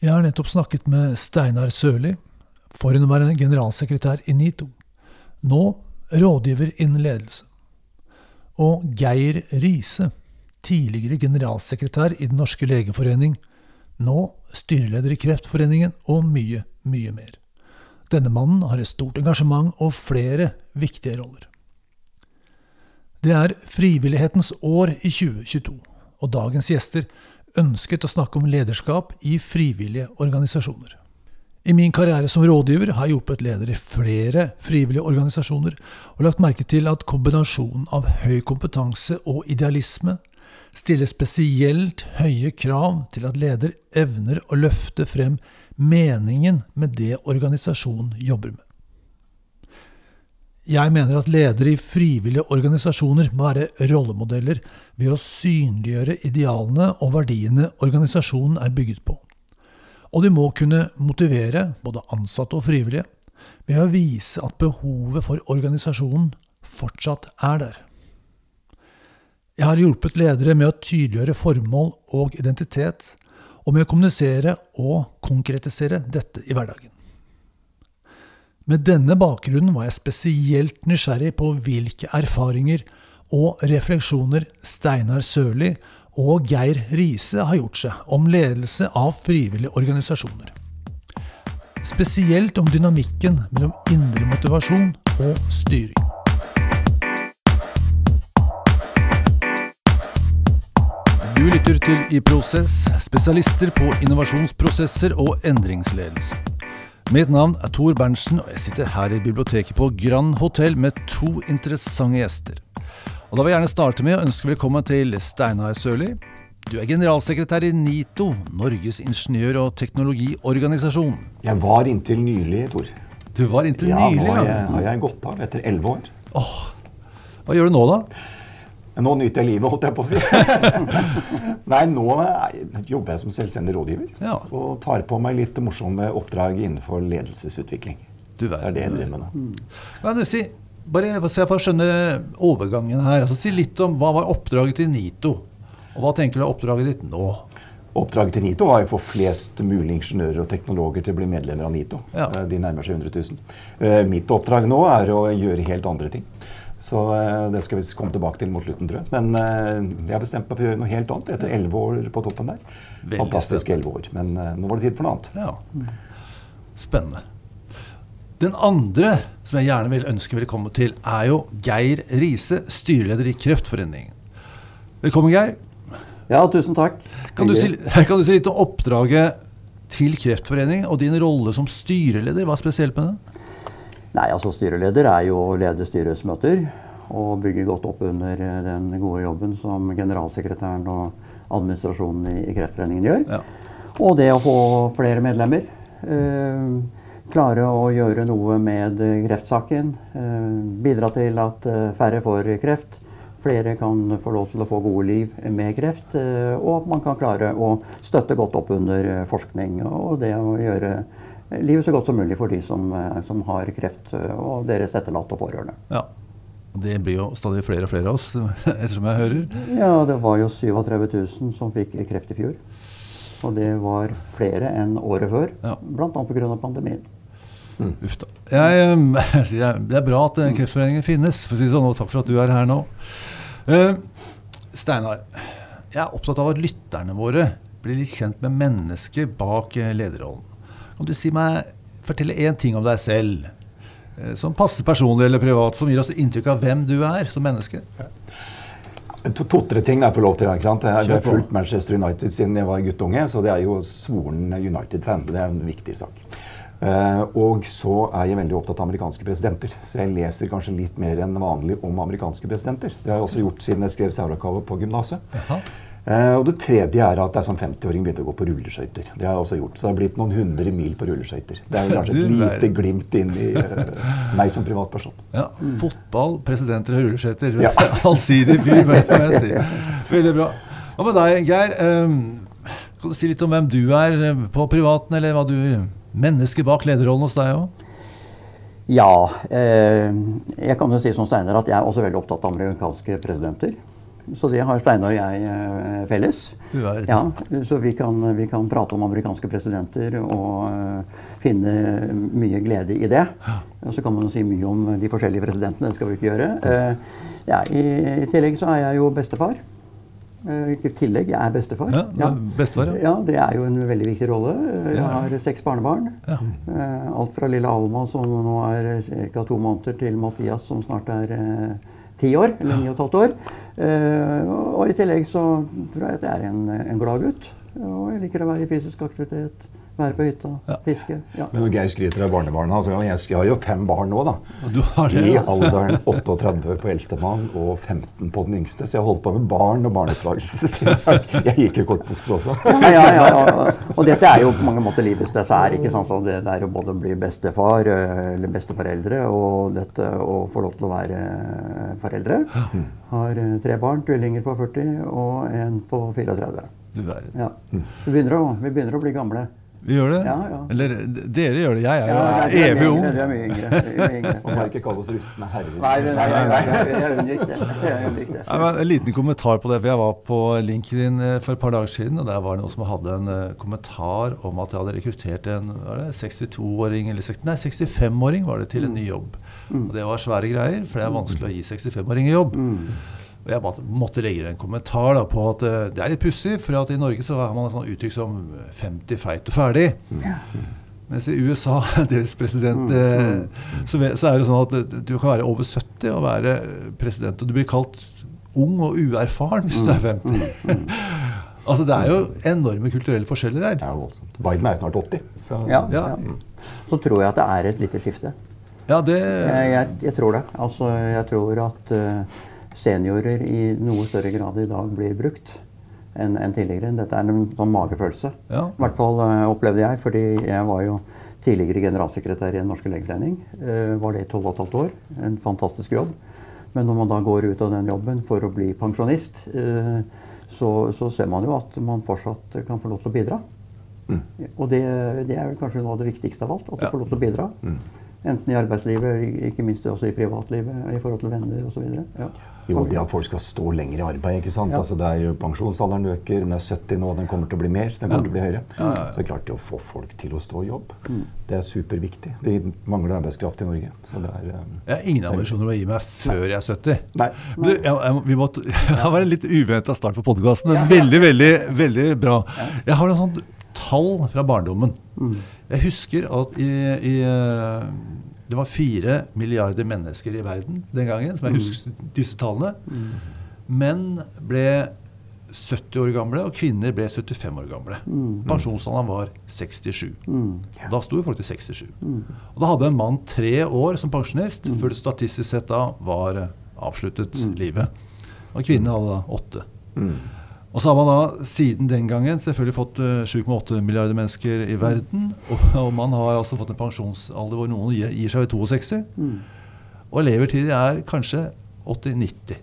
Jeg har nettopp snakket med Steinar Sørli, forhenværende generalsekretær i NITO, nå rådgiver innen ledelse, og Geir Riise, tidligere generalsekretær i Den norske legeforening, nå styreleder i Kreftforeningen og mye, mye mer. Denne mannen har et stort engasjement og flere viktige roller. Det er frivillighetens år i 2022, og dagens gjester ønsket å snakke om lederskap i frivillige organisasjoner. I min karriere som rådgiver har jeg hjulpet ledere i flere frivillige organisasjoner, og lagt merke til at kombinasjonen av høy kompetanse og idealisme stiller spesielt høye krav til at leder evner å løfte frem meningen med det organisasjonen jobber med. Jeg mener at ledere i frivillige organisasjoner må være rollemodeller ved å synliggjøre idealene og verdiene organisasjonen er bygget på. Og de må kunne motivere både ansatte og frivillige ved å vise at behovet for organisasjonen fortsatt er der. Jeg har hjulpet ledere med å tydeliggjøre formål og identitet, og med å kommunisere og konkretisere dette i hverdagen. Med denne bakgrunnen var jeg spesielt nysgjerrig på hvilke erfaringer og refleksjoner Steinar Sørli og Geir Riise har gjort seg om ledelse av frivillige organisasjoner. Spesielt om dynamikken mellom indre motivasjon og styring. Du lytter til I Prosess, spesialister på innovasjonsprosesser og endringsledelse. Mitt navn er Tor Berntsen, og jeg sitter her i biblioteket på Grand Hotell med to interessante gjester. Og Da vil jeg gjerne starte med å ønske velkommen til Steinar Sørli. Du er generalsekretær i NITO, Norges ingeniør- og teknologiorganisasjon. Jeg var inntil nylig, Tor. Du var inntil ja, nylig, nå har ja. jeg, har jeg gått av etter elleve år. Åh, hva gjør du nå, da? Nå nyter jeg livet, holdt jeg på å si. Nei, nå er- jobber jeg som selvstendig rådgiver. Ja. Og tar på meg litt morsomme oppdrag innenfor ledelsesutvikling. Du Det er det jeg driver med nå. Men du si, bare for, for å skjønne overgangen her. Altså, si litt om hva var oppdraget til NITO? Og hva tenker du er oppdraget ditt nå? Oppdraget til NITO var å få flest mulig ingeniører og teknologer til å bli medlemmer av NITO. Ja. Eh, De nærmer seg 100 000. Eh, Mitt oppdrag nå er å gjøre helt andre ting. Så eh, det skal vi komme tilbake til mot slutten, tror jeg. Men eh, jeg har bestemt meg for å gjøre noe helt annet etter elleve år på toppen der. Veldig Fantastiske elleve år. Men eh, nå var det tid for noe annet. Ja. Spennende. Den andre som jeg gjerne vil ønske velkommen til, er jo Geir Riise, styreleder i Kreftforeningen. Velkommen, Geir. Ja, tusen takk. Kan du, si, kan du si litt om oppdraget til Kreftforeningen og din rolle som styreleder? Hva er spesielt med det? Nei, altså Styreleder er jo å lede styresmøter og bygge godt opp under eh, den gode jobben som generalsekretæren og administrasjonen i, i Kreftforeningen gjør. Ja. Og det å få flere medlemmer. Eh, klare å gjøre noe med eh, kreftsaken. Eh, bidra til at eh, færre får kreft. Flere kan få lov til å få gode liv med kreft. eh, og man kan klare å støtte godt opp under forskning og det å gjøre livet så godt som mulig for de som, eh, som har kreft eh, og deres etterlatte og pårørende. Ja. Det blir jo stadig flere og flere av oss, ettersom jeg hører. Ja, det var jo 37 000 som fikk kreft i fjor. Og det var flere enn året før, Ja. bl.a. pga. pandemien. Uff da. Jeg, jeg, det er bra at Kreftforeningen finnes, for å si det sånn, og takk for at du er her nå. Uh, Steinar, jeg er opptatt av at lytterne våre blir litt kjent med mennesket bak eh, lederrollen. Kan du si meg, fortelle én ting om deg selv, eh, som passer personlig eller privat, som gir oss inntrykk av hvem du er som menneske? To- To-tre ting jeg får lov til. ikke sant? Jeg har fulgt Manchester United siden jeg var guttunge, så det er jo svoren United-fan. Det er en viktig sak. Uh, og så er jeg veldig opptatt av amerikanske presidenter. Så jeg leser kanskje litt mer enn vanlig om amerikanske presidenter. Det har jeg også gjort siden jeg skrev Saurakava på gymnaset. Eh, og det tredje er at jeg som 50-åring begynte å gå på rulleskøyter. Det har jeg også gjort. Så det har blitt noen hundre mil på rulleskøyter. Det er jo kanskje et lite glimt inn i uh, meg som privatperson. Ja, Fotball, presidenter og rulleskøyter. Ja. Allsidig fyr, må jeg si. Veldig bra. Hva med deg, Geir? Um, Kan du si litt om hvem du er eh, på privaten, eller hva du Mennesket bak lederrollen hos deg òg? Ja, eh, jeg kan jo si som Steiner at jeg er også veldig opptatt av amerikanske presidenter. Så det har Steinar og jeg eh, felles. Ja, så vi kan, vi kan prate om amerikanske presidenter og eh, finne mye glede i det. Og så kan man si mye om de forskjellige presidentene. Det skal vi ikke gjøre. Eh, ja, i, tillegg så er jeg jo bestefar. Ikke tillegg, jeg er bestefar. Ja, bestefar, ja. ja. Det er jo en veldig viktig rolle. Jeg har seks barnebarn. Ja. Alt fra lille Alma, som nå er ca. to måneder, til Mathias, som snart er ti år. Eller ni og et halvt år. Eh, og, og i tillegg så tror jeg at jeg er en, en glad gutt. Og jeg liker å være i fysisk aktivitet. Være på hytta. Ja. Fiske. Ja. Men når Geir skryter av barnebarna altså, Jeg har jo fem barn nå, da. Du har det, I alderen 38 på eldstemann og 15 på den yngste. Så jeg har holdt på med barn og barneoppdragelse siden jeg, gikk i kortbukser også. Ja, ja, ja, ja. Og dette er jo på mange måter livets dessert. ikke sant? Så det, det er å både bli bestefar eh, eller besteforeldre og dette å få lov til å være eh, foreldre. Har eh, tre barn, tvillinger på 40 og en på 34. Du verden. Ja. Vi, begynner å, vi begynner å bli gamle. Vi gjør det? Ja, ja. Eller dere gjør det. Jeg er jo Ja, evig ung. Vi er mye yngre. Er yngre. Og må ikke kalle oss rustne herrer. Nei, nei, nei, nei, nei, jeg unngikk det. Det. En liten kommentar på det. for Jeg var på LinkedIn eh, for et par dager siden, og der var det noen som hadde en eh, kommentar om at jeg hadde rekruttert en hva er det, 62-åring eller 60, nei, 65-åring var det til en ny jobb. Og det var svære greier, for det er vanskelig å gi 65-åringer jobb. Og jeg måtte, måtte legge en kommentar da, på at eh, det er litt pussig, for at i Norge så har man et sånt uttrykk som 50 feit og ferdig. Mens i USA, deres president, eh, så, så er det sånn at eh, du kan være over 70 og være president, og du blir kalt ung og uerfaren hvis du er 50. altså Det er jo enorme kulturelle forskjeller her. Det er voldsomt. Biden er jo snart 80. Så Ja, Ja. ja. Så tror jeg at det er et lite skifte. Ja, det Jeg, jeg, jeg tror det. Altså, jeg tror at eh, seniorer i noe større grad i dag blir brukt enn en tidligere. Dette er en sånn magefølelse. Ja. I hvert fall uh, opplevde jeg, fordi jeg var jo tidligere generalsekretær i Den norske legeforening. Uh, var det i 12 15 år. En fantastisk jobb. Men når man da går ut av den jobben for å bli pensjonist, uh, så, så ser man jo at man fortsatt kan få lov til å bidra. Og det, det er vel kanskje noe av det viktigste av alt. At du Ja. får lov til å bidra. Enten i arbeidslivet, ikke minst også i privatlivet, i forhold til venner osv. Ja. Jo, det at folk skal stå lenger i arbeid. ikke sant? Ja. Altså, det er jo Pensjonsalderen øker, den er 70 nå, den kommer til å bli mer. den kommer til å bli høyere. Så det er klart det å få folk til å stå i jobb, det er superviktig. Vi mangler arbeidskraft i Norge. så det er... Um, Jeg har ingen ambisjoner å gi meg før jeg er 70. Nei. Du, jeg, jeg, vi måtte, det var en litt uventa start på podkasten, men veldig, veldig, veldig bra. Jeg har noen sånne tall fra barndommen. Jeg husker at i, i eh, Det var fire milliarder mennesker i verden den gangen, som jeg husker disse tallene. Menn ble 70 år gamle, og kvinner ble 75 år gamle. Pensjonsalderen var 67. Da sto jo folk til 67. Og da hadde en mann tre år som pensjonist før det statistisk sett da var avsluttet livet. Og kvinnen hadde da åtte. Og så har man da siden den gangen selvfølgelig fått eh, 7,8 milliarder mennesker i verden. Og, og man har altså fått en pensjonsalder hvor noen gir, gir seg ved 62. Og levertider er kanskje 80-90.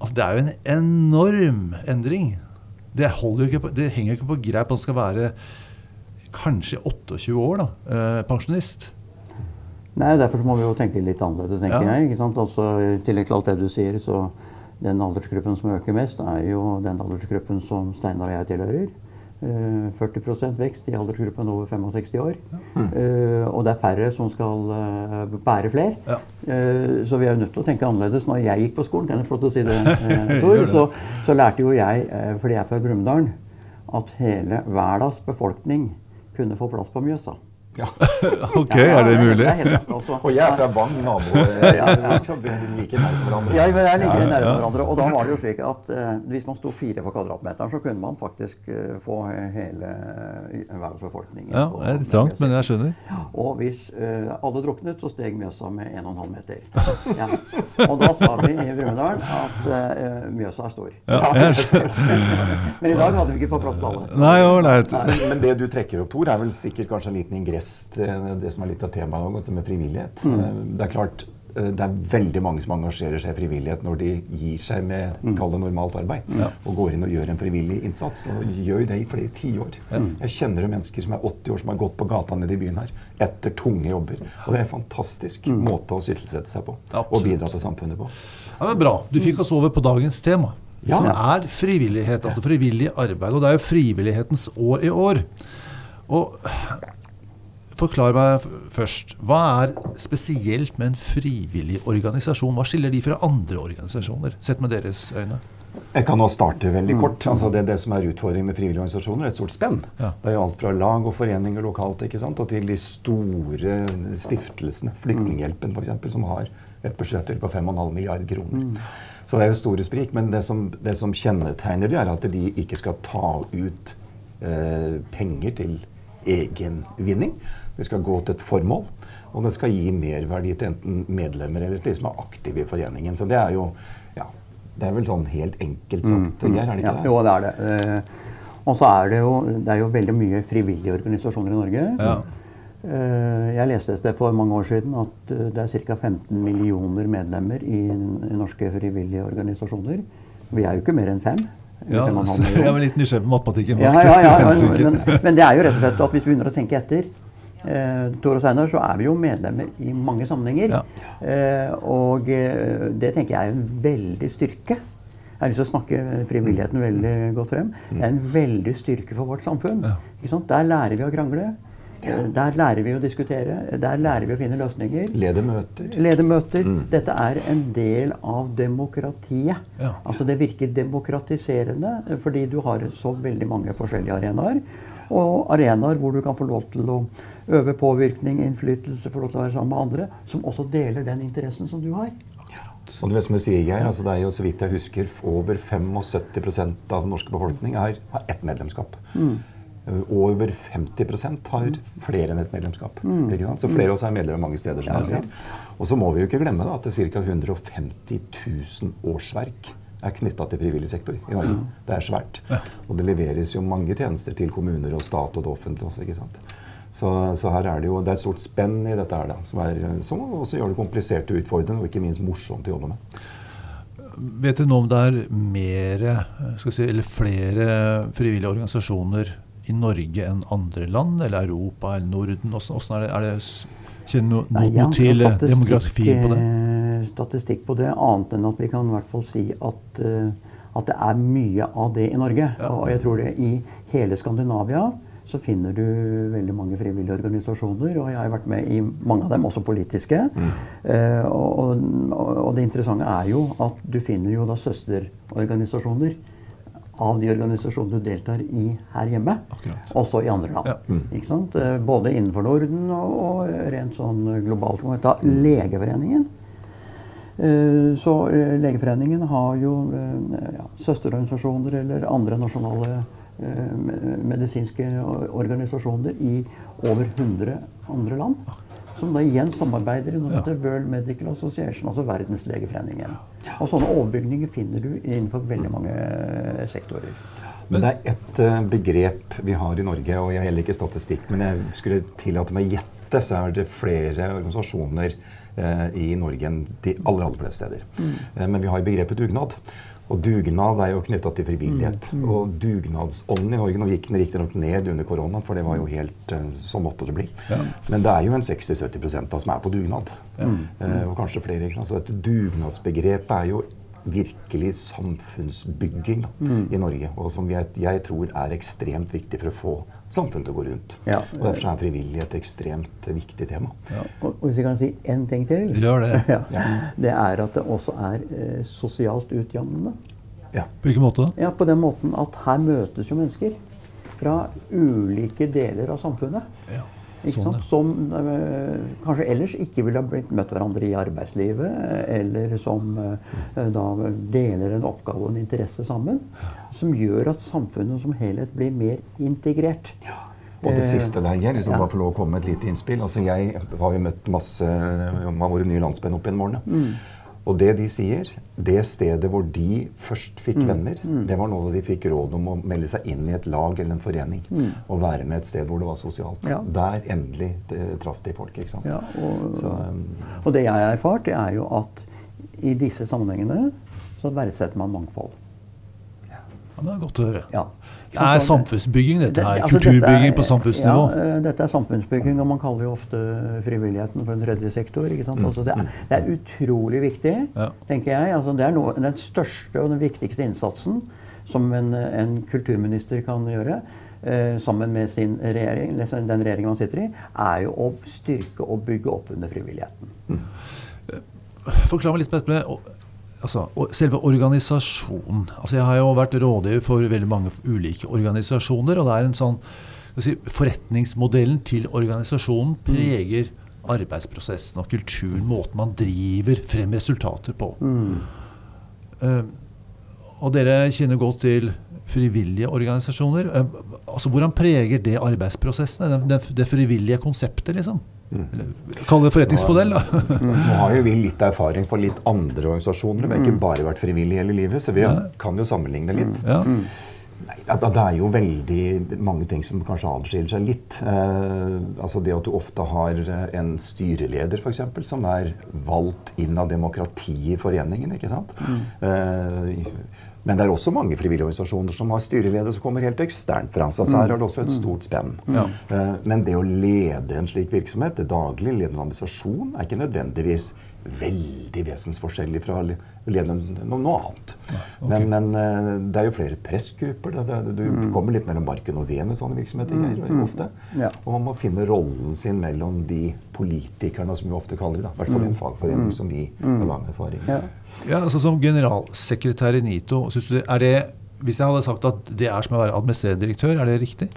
Altså, det er jo en enorm endring. Det, holder jo ikke på, det henger jo ikke på greip at man skal være kanskje 28 år da, eh, pensjonist. Nei, Derfor må vi jo tenke litt annerledes, tenker Ja. jeg. ikke sant? Altså, I tillegg til alt det du sier, så den aldersgruppen som øker mest, er jo den aldersgruppen som Steinar og jeg tilhører. Eh, 40% vekst i aldersgruppen over 65 år. Eh, og det er færre som skal eh, bære flere. Ja. Eh, så vi er jo nødt til å tenke annerledes. Når jeg gikk på skolen, kan jeg få lov til å si det, eh, Tor, så, så lærte jo jeg, eh, fordi jeg er fra Brumunddal, at hele verdens befolkning kunne få plass på Mjøsa. Ja. Ok, Ja, er det mulig? er. Og jeg er fra Bang, nabo. eh, Ja, ja. Vi er nærme hverandre. Ja, men det er nærme hverandre. Og da var det jo slik at eh, hvis man sto fire på kvadratmeteren, så kunne man faktisk eh, få hele eh, verdensbefolkningen. Ja, på- det er litt trangt, men jeg skjønner. Og hvis eh, alle druknet, så steg Mjøsa med 1,5 meter. Ja. Og da sa vi i Brumunddal at eh, Mjøsa er stor. Ja, jeg Men i dag hadde vi ikke fått plass til alle. Nei. Men, men det du trekker opp, Tor, er vel sikkert kanskje en liten ingress til det som er litt av temaet, altså med frivillighet. Mm. Eh, Det er klart, eh, det er veldig mange som engasjerer seg i frivillighet når de gir seg med kall det normalt arbeid. Og går inn og gjør en frivillig innsats. Og gjør det i flere tiår. Jeg kjenner jo mennesker som er 80 år som har gått på gata nede i byen her etter tunge jobber. Og det er en fantastisk måte å sysselsette seg på. Og bidra til samfunnet på. Ja, men Bra. Du fikk oss over på dagens tema, Ja. som er frivillighet. Altså frivillig arbeid. Og det er jo frivillighetens år i år. Og Forklar meg først. Hva er spesielt med en frivillig organisasjon? Hva skiller de fra andre organisasjoner, sett med deres øyne? Jeg kan nå starte veldig kort. Altså det, det som er utfordringen med frivillige organisasjoner, er et stort spenn. Ja. Det er jo alt fra lag og foreninger lokalt ikke sant? og til de store stiftelsene. Flyktninghjelpen f.eks., som har et budsjett på 5,5 milliarder kroner. Så det er jo store sprik. Men det som, det som kjennetegner de, er at de ikke skal ta ut eh, penger til egen vinning. Det skal gå til et formål. Og det skal gi merverdi til enten medlemmer eller til de som er aktive i foreningen. Så det er jo ja, det er vel sånn helt enkelt sagt, Geir, er det ikke Ja, det? jo, det er det. Eh, og så er det jo, det er jo veldig mye frivillige organisasjoner i Norge. Ja. Eh, jeg leste et sted for mange år siden at eh, det er ca. 15 millioner medlemmer i, i norske frivillige organisasjoner. Vi er jo ikke mer enn fem. Ja, fem jeg var litt nysgjerrig på matematikken. Ja, ja, ja, ja, Helsike. men, men det er jo rett og slett at hvis vi begynner å tenke etter eh, Tor og Steinar, så er vi jo medlemmer i mange sammenhenger. Ja. Eh, og eh, det tenker jeg er en veldig styrke. Jeg har lyst til å snakke frivilligheten veldig godt frem. Det er en veldig styrke for vårt samfunn. Ja. Der lærer vi å krangle. Eh, Der lærer vi å diskutere. Der lærer vi å finne løsninger. Lede møter. Lede møter. Dette er en del av demokratiet. Ja. Altså Det virker demokratiserende fordi du har så veldig mange forskjellige arenaer. Og arenaer hvor du kan få lov til å øve påvirkning, innflytelse, få lov til å være sammen med andre som også deler den interessen som du har. Og du vet som du sier, Geir, altså det er jo så vidt jeg husker over 75% av den norske befolkning er, har ett medlemskap. Og Over 50% har flere enn ett medlemskap. Ikke sant? Så flere av oss er medlemmer mange steder. som jeg sier. Og så må vi jo ikke glemme da, at det er ca. 150 000 årsverk er knytta til frivillig sektor i Norge. Det er svært. Og det leveres jo mange tjenester til kommuner og stat og det offentlige også. ikke sant? Så, så her er det jo det er et stort spenn i dette her, da, som, er, som også gjør det komplisert og utfordrende, og ikke minst morsomt å jobbe med. Vet du nå om det er mer, skal si, eller flere frivillige organisasjoner i Norge enn andre land, eller Europa eller Norden? Hvordan, hvordan er det, er det Kjenner du noe, noe til demografien demografi på det? Statistikk på det, annet enn at vi kan i hvert fall si at, eh, at det er mye av det i Norge. Og jeg tror det i hele Skandinavia så finner du veldig mange frivillige organisasjoner, og jeg har vært med i mange av dem, også politiske. Eh, og, og, og det interessante er jo at du finner jo da søsterorganisasjoner av de organisasjonene du deltar i her hjemme, Akkurat. også i andre land. Ja. Ikke sant? Eh, Både innenfor Norden og, og rent sånn globalt. Ta Legeforeningen. Eh, Så eh, Legeforeningen har jo eh, ja, søsterorganisasjoner eller andre nasjonale medisinske organisasjoner i over 100 andre land. Som da igjen samarbeider i noe som heter World Medical Association, altså Verdenslegeforeningen. Og sånne overbygninger finner du innenfor veldig mange sektorer. Men det er ett begrep vi har i Norge, og jeg har heller ikke statistikk, men jeg skulle tillate meg å gjette, så er det flere organisasjoner eh, i Norge enn de aller, aller fleste steder. Mm. men vi har begrepet dugnad. Og dugnad er jo knytta til frivillighet. Og dugnadsånden i Norge Nå gikk den riktignok ned under korona, for det var jo helt eh, Sånn måtte det bli. Men det er jo en 60-70% av som er på dugnad. Eh, og kanskje flere. Så dette dugnadsbegrepet er jo virkelig samfunnsbygging da, i Norge. Og som jeg, jeg tror er ekstremt viktig for å få samfunnet til å gå rundt. Ja. Og Derfor er frivillighet et ekstremt viktig tema. Og, og hvis jeg kan si én ting til Gjør det. ja, Det er at det også er eh, sosialt utjevnende. Ja. På hvilken måte? Ja, På den måten at her møtes jo mennesker fra ulike deler av samfunnet. Ja. Ikke Sånn, sant? Som eh, kanskje ellers ikke ville ha blitt møtt hverandre i arbeidslivet, eller som eh, da deler en oppgave og en interesse sammen. Som gjør at samfunnet som helhet blir mer integrert. Og det Eh, siste der, Geir, hvis du ja. bare får lov å komme med et lite innspill. Altså, jeg har jo møtt masse av våre nye landsmenn opp gjennom årene. Og det de sier, det stedet hvor de først fikk venner, det var nå da de fikk råd om å melde seg inn i et lag eller en forening. Og være med et sted hvor det var sosialt. Ja. Der endelig traff de folk. ikke sant? Ja, og, Så, um, og det jeg har erfart, det er jo at i disse sammenhengene så verdsetter man mangfold. Ja, det er godt å høre. Ja. Det er samfunnsbygging, dette her. altså, dette Kulturbygging er- på samfunnsnivå. Ja, eh, dette er samfunnsbygging, og man kaller jo ofte frivilligheten for en tredje sektor. ikke sant? Altså, det, er, det er utrolig viktig, Ja. tenker jeg. Altså, det er noe, den største og den viktigste innsatsen som en, en kulturminister kan gjøre. eh, sammen med sin regjering, den regjeringen man sitter i, er jo å styrke og bygge opp under frivilligheten. Forklar meg litt på dette med altså, selve organisasjonen. Altså, jeg har jo vært rådgiver for veldig mange ulike organisasjoner, og det er en sånn si, Forretningsmodellen til organisasjonen preger arbeidsprosessen og kulturen, måten man driver frem resultater på. Eh, og dere kjenner godt til frivillige organisasjoner. Uh, altså, hvordan preger det arbeidsprosessene? Det, det, det frivillige konseptet, liksom? Kall det forretningsmodell, da. Nå har jo vi litt erfaring for litt andre organisasjoner. Vi har ikke bare vært frivillige hele livet, så vi kan jo sammenligne litt. Ja. Nei, da- da- det er jo veldig mange ting som kanskje adskiller seg litt. Eh, altså Det at du ofte har eh, en styreleder for eksempel, som er valgt inn av demokratiet i foreningen. ikke sant? Eh, men det er også mange frivillige organisasjoner som har styreleder som kommer helt eksternt fra. Så altså her er det også et stort spenn. Ja. men det å lede en slik virksomhet, det daglig lede en administrasjon, er ikke nødvendigvis veldig vesensforskjellig fra å lede noe, annet. Men, men eh, det er jo flere pressgrupper. Du kommer litt mellom barken og veden i sånne virksomheter. Geir, ofte. Ja. Og man må finne rollen sin mellom de politikerne, som vi ofte kaller det. I hvert fall i en fagforening som vi har lang erfaring Ja. Ja, altså Som generalsekretær i NITO, synes du er det hvis jeg hadde sagt at det er som å være administrerende direktør, er det riktig?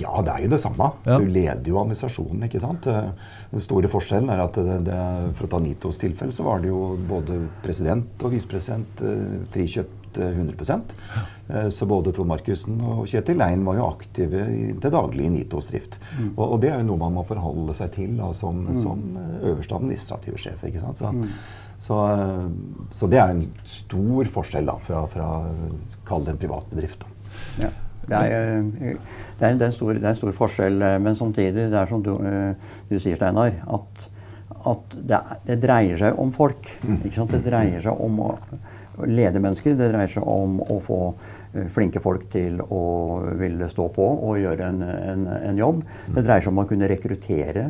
Ja, det er jo det samme. Ja. Du leder jo administrasjonen. ikke sant? Eh, Den store forskjellen er at det, det, for å ta Nitos tilfelle, så var det jo både president og visepresident eh, frikjøpt eh, 100 Eh, Så både Trond Markussen og Kjetil Lein var jo aktive i det daglige i Nitos drift. Og, og det er jo noe man må forholde seg til da, som, som eh, øverste administrative sjef. ikke sant? Så, så, eh, så det er en stor forskjell da, fra, fra kall det en privat bedrift. Da. Det er, eh, det, er, det, er en stor, det er en stor forskjell, eh, men samtidig, det er som du, eh, du sier, Steinar, at, at det, er- det dreier seg om folk. Ikke sant? Det dreier seg om å lede mennesker. Det dreier seg om å få flinke folk til å ville stå på og gjøre en, en, en jobb. Det dreier seg om å kunne rekruttere.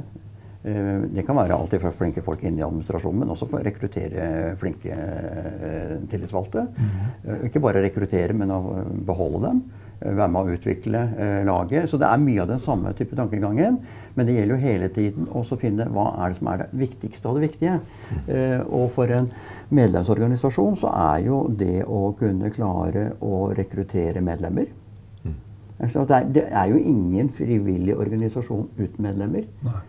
Det kan være alltid fra flinke folk inn i administrasjonen, men også for å rekruttere flinke tillitsvalgte. Eh, Ikke bare rekruttere, men å beholde dem. Eh, Være med å utvikle eh, laget. Så det er mye av den samme type tankegangen. Men det gjelder jo hele tiden å finne hva er det som er det viktigste av det viktige. Eh, og for en medlemsorganisasjon så er jo det å kunne klare å rekruttere medlemmer Altså, det, er, jo ingen frivillig organisasjon uten medlemmer.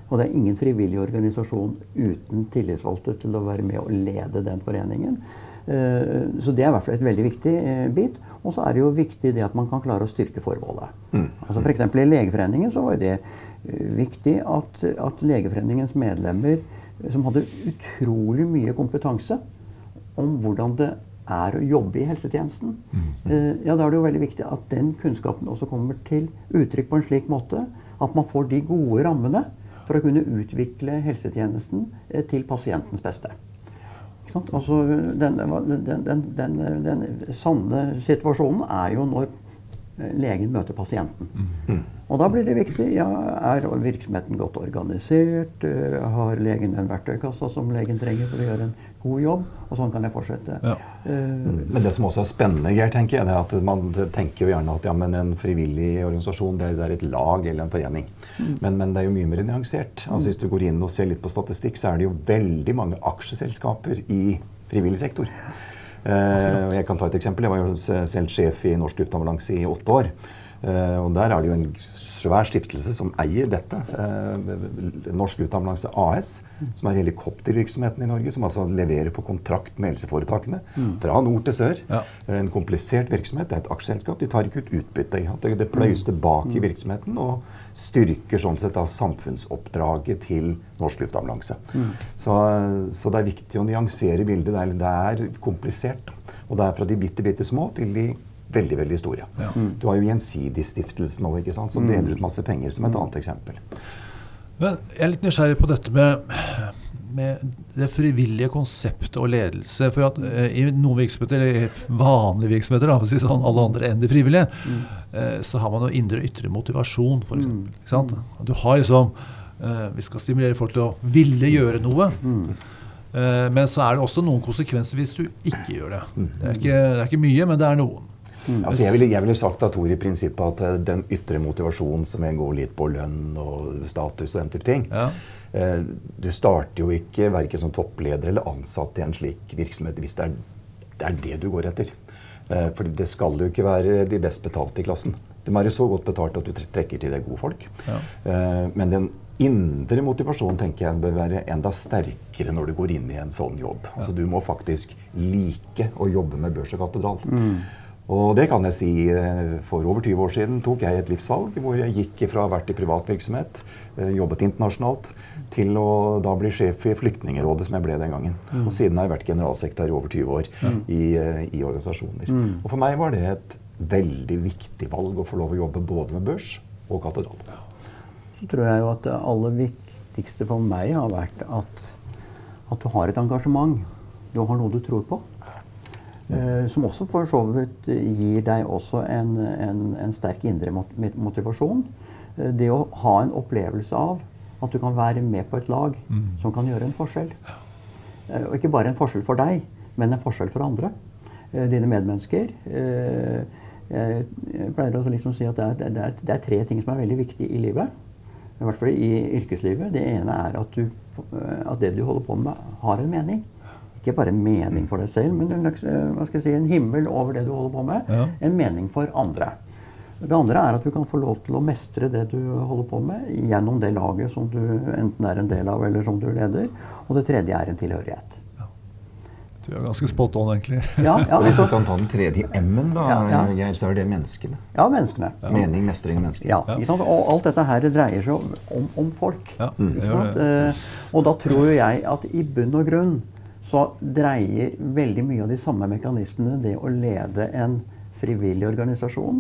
Og det er ingen frivillig organisasjon uten tillitsvalgte til å være med og lede den foreningen. Så det er i hvert fall et veldig viktig bit. Og så er det jo viktig det at man kan klare å styrke formålet. Altså F.eks. i Legeforeningen så var det eh, viktig at, at Legeforeningens medlemmer, eh, som hadde utrolig mye kompetanse om hvordan det er å jobbe i helsetjenesten, eh, ja, da er det jo veldig viktig at den kunnskapen også kommer til uttrykk på en slik måte at man får de gode rammene for å kunne utvikle helsetjenesten til pasientens beste. Altså, den, den, den, den, sanne situasjonen er jo når legen møter pasienten. Og da blir det viktig ja, er virksomheten godt organisert. eh, Har legen den verktøykassa som legen trenger for å gjøre en god jobb? Og sånn kan jeg fortsette. Ja. Uh, Men det som også er spennende, Geir, tenker jeg, det er at man tenker jo gjerne at ja, men en frivillig organisasjon det er, et lag eller en forening. Men, men det er jo mye mer nyansert. Altså, hvis du går inn og ser litt på statistikk, så er det jo veldig mange aksjeselskaper i frivillig sektor. Eh, jeg kan ta et eksempel. Jeg var jo selv sjef i Norsk Luftambulanse i åtte år. Eh, og Der er det jo en svær stiftelse som eier dette. Eh, Norsk Luftambulanse AS, som er helikoptervirksomheten i Norge. Som altså leverer på kontrakt med helseforetakene fra nord til sør. Ja. En komplisert virksomhet. Det er et aksjeselskap. De tar ikke ut utbytte. Det, det pløyes tilbake i virksomheten og styrker sånn sett da samfunnsoppdraget til Norsk Luftambulanse. Så, så det er viktig å nyansere bildet. Det er, det er komplisert. Og det er fra de bitte, bitte små til de veldig veldig store. Du har jo Gjensidigstiftelsen ikke sant, som deler ut masse penger, som et annet eksempel. Men jeg er litt nysgjerrig på dette med, med det frivillige konseptet og ledelse. For at eh, i noen virksomheter, eller vanlige virksomheter, da, for å si sånn, alle andre enn de frivillige, eh, så har man jo indre og ytre motivasjon, f.eks. Mm. Du har liksom eh, Vi skal stimulere folk til å ville gjøre noe. Eh, men så er det også noen konsekvenser hvis du ikke gjør det. Det er ikke, det er ikke mye, men det er noen. Altså, jeg ville jeg ville sagt da, Tor, i prinsippet at eh, den ytre motivasjonen som går litt på lønn og status og den type ting Ja. eh, Du starter jo ikke verken som toppleder eller ansatt i en slik virksomhet hvis det er det, er det du går etter. Eh, for det skal jo ikke være de best betalte i klassen. Du må være så godt betalt at du trekker til deg gode folk. Ja. Eh, men den indre motivasjonen tenker jeg bør være enda sterkere når du går inn i en sånn jobb. Altså, du må faktisk like å jobbe med børs og katedral. Og det kan jeg si. eh, For over 20 år siden tok jeg et livsvalg hvor jeg gikk fra å ha vært i privat virksomhet, eh, jobbet internasjonalt, til å da bli sjef i Flyktningerådet, som jeg ble den gangen. Og siden har jeg vært generalsekretær i over 20 år i, eh, i organisasjoner. Og for meg var det et veldig viktig valg å få lov å jobbe både med børs og katedral. Så tror jeg jo at det aller viktigste for meg har vært at, at du har et engasjement. Du har noe du tror på. Eh, som også for så vidt gir deg også en, en, en sterk indre motivasjon. Eh, det å ha en opplevelse av at du kan være med på et lag som kan gjøre en forskjell. Eh, Og ikke bare en forskjell for deg, men en forskjell for andre. Dine medmennesker. Jeg pleier å liksom si at det er, det, er, det er tre ting som er veldig viktige i livet. I hvert fall i yrkeslivet. Det ene er at, du, at det du holder på med, har en mening. Ikke bare mening for deg selv, men en, eh, hva skal jeg si, en himmel over det du holder på med. Ja. En mening for andre. Det andre er at du kan få lov til å mestre det du holder på med, gjennom det laget som du enten er en del av, eller som du leder. Og det tredje er en tilhørighet. Du er ganske spot on, egentlig. Ja, ja, Og hvis du altså, kan ta den tredje M-en, da, Ja, ja. Så er det menneskene. ja menneskene. Mening, mestring, mennesker. Ja, ikke sant? Og alt dette her dreier seg om, om, om folk. Ja, ikke sant? Eh, og da tror jo jeg at i bunn og grunn så dreier veldig mye av de samme mekanismene det å lede en frivillig organisasjon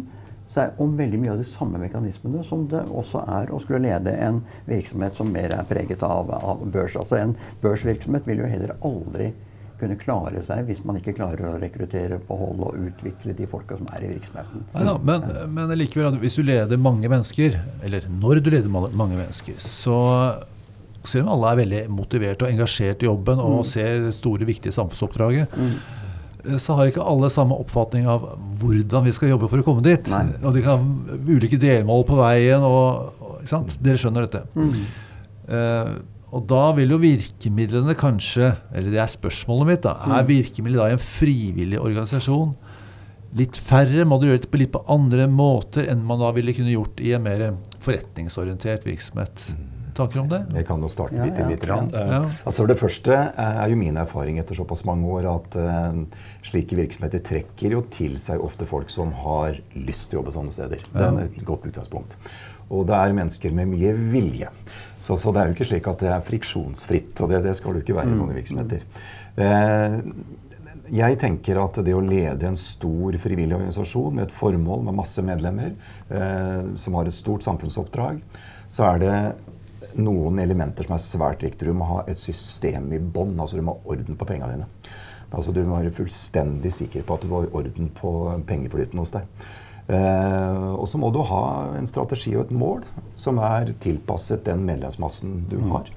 seg om veldig mye av de samme mekanismene som det også er å skulle lede en virksomhet som mer er preget av, av børs. Altså En børsvirksomhet vil jo heller aldri kunne klare seg hvis man ikke klarer å rekruttere, beholde og utvikle de folka som er i virksomheten. Neida, men, men likevel, hvis du leder mange mennesker, eller når du leder mange mennesker, så selv om alle er veldig motivert og engasjert i jobben og ser det store, viktige samfunnsoppdraget, mm. så har ikke alle samme oppfatning av hvordan vi skal jobbe for å komme dit. Nei. Og de kan ha ulike delmål på veien. Og, ikke sant? Dere skjønner dette. Eh, og da vil jo virkemidlene kanskje Eller det er spørsmålet mitt. da, Er virkemidlet da i en frivillig organisasjon litt færre? Må du gjøre det på litt på andre måter enn man da ville kunne gjort i en mer forretningsorientert virksomhet? Tanker om det? Jeg kan jo starte Ja, bitte ja. lite grann. Ja. Eh, Altså det første er jo min erfaring etter såpass mange år at uh, slike virksomheter trekker jo til seg ofte folk som har lyst til å jobbe sånne steder. Det er et godt utgangspunkt. Og det er mennesker med mye vilje. Så, så det er jo ikke slik at det er friksjonsfritt. Og det, det skal det jo ikke være i sånne virksomheter. Eh, jeg tenker at det å lede en stor frivillig organisasjon med et formål, med masse medlemmer, eh, som har et stort samfunnsoppdrag, så er det noen elementer som er svært viktige. Du må ha et system i bånn. Altså du må ha orden på pengene dine. Altså Du må være fullstendig sikker på at du har orden på pengeflyten hos deg. Eh, og så må du ha en strategi og et mål som er tilpasset den medlemsmassen du har.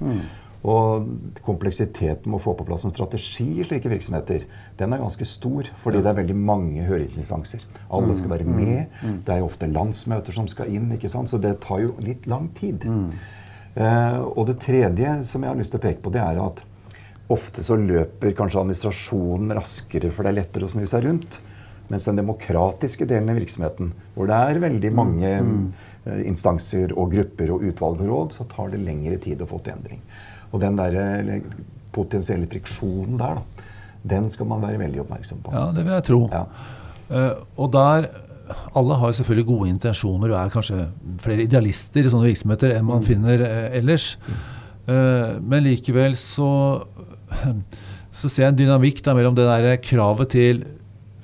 Og kompleksiteten med å få på plass en strategi i slike virksomheter, den er ganske stor. Fordi det er veldig mange høringsinstanser. Alle skal være med. Det er jo ofte landsmøter som skal inn. ikke sant? Så det tar jo litt lang tid. Eh, og det tredje som jeg har lyst til å peke på, det er at ofte så løper kanskje administrasjonen raskere, for det er lettere å snu seg rundt. Mens den demokratiske delen av virksomheten, hvor det er veldig mange mm. instanser og grupper og utvalg og råd, så tar det lengre tid å få til endring. Og den der eh, potensielle friksjonen der, da, den skal man være veldig oppmerksom på. Ja, det vil jeg tro. Ja. Uh, og der Alle har selvfølgelig gode intensjoner og er kanskje flere idealister i sånne virksomheter enn man finner eh, ellers. Eh, men likevel så, så ser jeg en dynamikk da mellom det der kravet til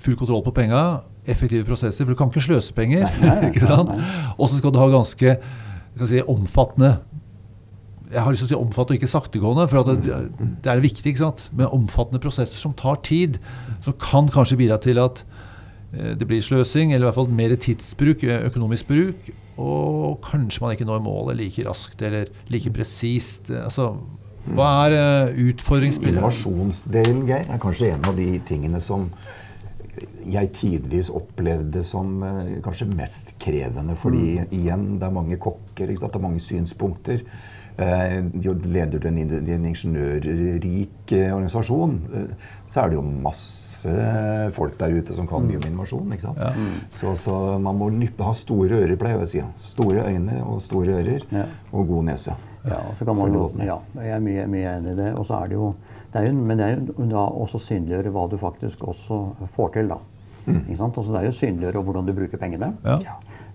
full kontroll på penga, effektive prosesser, for du kan ikke sløse penger. Og så skal du ha ganske skal si, omfattende jeg har lyst til å si omfattende og ikke saktegående, for at det, det er viktig. ikke sant? Men omfattende prosesser som tar tid, som kan kanskje bidra til at det blir sløsing, eller i hvert fall mer tidsbruk, eh, økonomisk bruk, og kanskje man ikke når målet like raskt eller like presist. Eh, Altså, hva er eh, utfordringsbildet? Innovasjonsdelen, Geir, er kanskje en av de tingene som jeg tidvis opplevde som eh, kanskje mest krevende. Fordi igjen, det er mange kokker, ikke sant? det er mange synspunkter. Eh, de leder du en, en ingeniørrik eh, organisasjon, så er det jo masse folk der ute som kan mye om innovasjon. ikke sant? Så, så man må nyppe, ha store ører, pleier jeg å si. Store øyne og store ører Ja. og god nese. Ja, så kan man ja, jeg er mye, mye enig i det. Og så er det jo, det er jo Men det er jo da også synliggjøre hva du faktisk også får til, da. Ikke sant? Altså, det er jo synliggjøre hvordan du bruker pengene. Ja.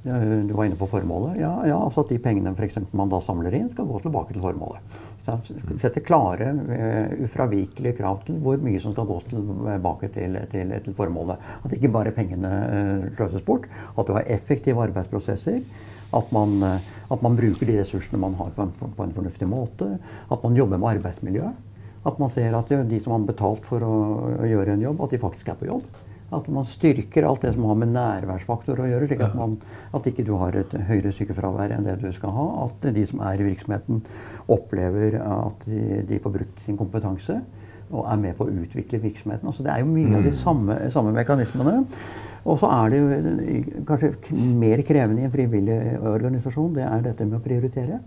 Ja, Du var inne på formålet. Ja, ja altså at de pengene for eksempel, man da samler inn, skal gå tilbake til formålet. Sette klare, eh, ufravikelige krav til hvor mye som skal gå tilbake til, til, til formålet. At ikke bare pengene eh, sløses bort. At du har effektive arbeidsprosesser. At man, eh, at man bruker de ressursene man har på en, på en fornuftig måte. At man jobber med arbeidsmiljø. At man ser at de som har betalt for å, å gjøre en jobb, at de faktisk er på jobb. At man styrker alt det som har med nærværsfaktor å gjøre, slik at, man, at ikke du har et høyere sykefravær enn det du skal ha. At de som er i virksomheten, opplever at de, de får brukt sin kompetanse og er med på å utvikle virksomheten. Altså, det er jo mye av de samme, samme mekanismene. Og så er det jo kanskje mer krevende i en frivillig organisasjon, det er dette med å prioritere.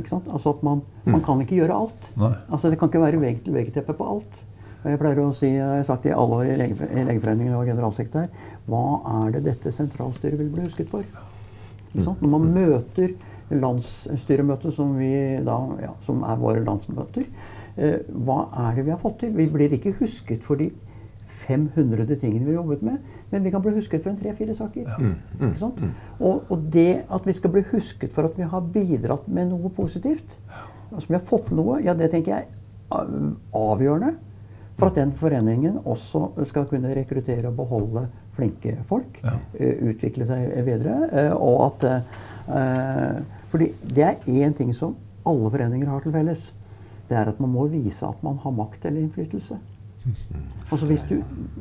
Ikke sant? Altså at man, man kan ikke gjøre alt. Altså Det kan ikke være vegg-til-vegg-teppe på alt. Jeg pleier å si, jeg har sagt i alle år i, lege, i Legeforeningen og generalsekretær, hva er det dette sentralstyret vil bli husket for? Ikke sant? Når man møter landsstyremøtet, som, da, ja, som er våre landsmøter, eh, hva er det vi har fått til? Vi blir ikke husket for de 500 tingene vi har jobbet med, men vi kan bli husket for en tre-fire saker. Ikke sant? Og, og det at vi skal bli husket for at vi har bidratt med noe positivt, altså vi har fått til noe, ja, det tenker jeg er avgjørende for at den foreningen også skal kunne rekruttere og beholde flinke folk. eh, Utvikle seg videre. eh, Og at eh, fordi det er én ting som alle foreninger har til felles. Det er at man må vise at man har makt eller innflytelse. Altså hvis du,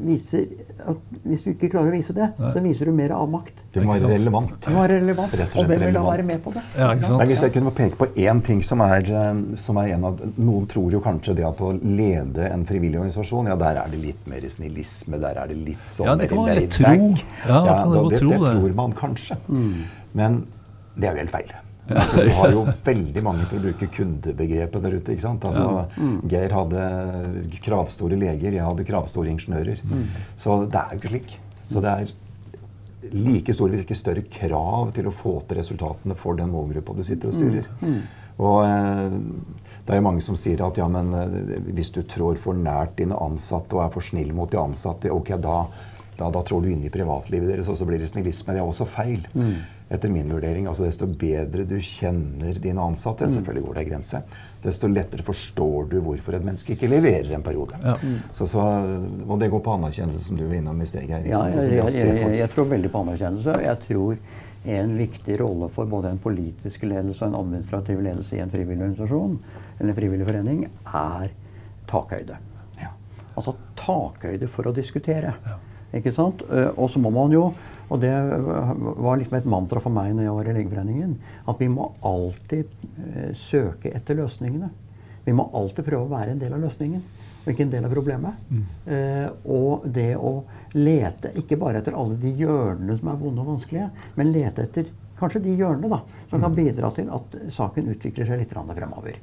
viser at, hvis du ikke klarer å vise det, så viser du mer avmakt. Du må være relevant. Du er relevant, Rett og og hvem vil da være med på det? Ja, ikke sant? Nei, hvis jeg kunne peke på én ting som er, eh, som er en av Noen tror jo kanskje det at å lede en frivillig organisasjon, ja, der er det litt mer snillisme, der er det litt sånn Ja, det kan man mer tro. Ja, man kan da- det, tro det det. tror man kanskje. Men det er jo helt feil. Altså, du har jo veldig mange til å bruke kundebegrepet der ute. ikke sant? Altså, Geir hadde kravstore leger, jeg hadde kravstore ingeniører. Så det er jo ikke slik. Så det er like store, hvis ikke større, krav til å få til resultatene for den målgruppa du sitter og styrer. Og eh, det er jo mange som sier at ja, men eh, hvis du trår for nært dine ansatte og er for snill mot de ansatte, ok, da, da, da trår du inn i privatlivet deres, og så blir det snillisme. Det er også feil. Etter min vurdering. altså Desto bedre du kjenner dine ansatte, selvfølgelig går det en grense, desto lettere forstår du hvorfor et menneske ikke leverer en periode. Så, så, og det går på anerkjennelse, som du var innom i steg her. Ja, jeg, jeg, jeg, jeg tror veldig på anerkjennelse. Jeg tror en viktig rolle for både en politisk ledelse og en administrativ ledelse i en frivillig organisasjon eller en frivillig forening er takhøyde. Ja. Altså takhøyde for å diskutere. Ikke sant? Eh, Og så må man jo, og det var liksom et mantra for meg når jeg var i Legeforeningen, at vi må alltid eh, søke etter løsningene. Vi må alltid prøve å være en del av løsningen, og ikke en del av problemet. Eh, og det å lete ikke bare etter alle de hjørnene som er vonde og vanskelige, men lete etter kanskje de hjørnene da, som kan bidra til at saken utvikler seg litt fremover.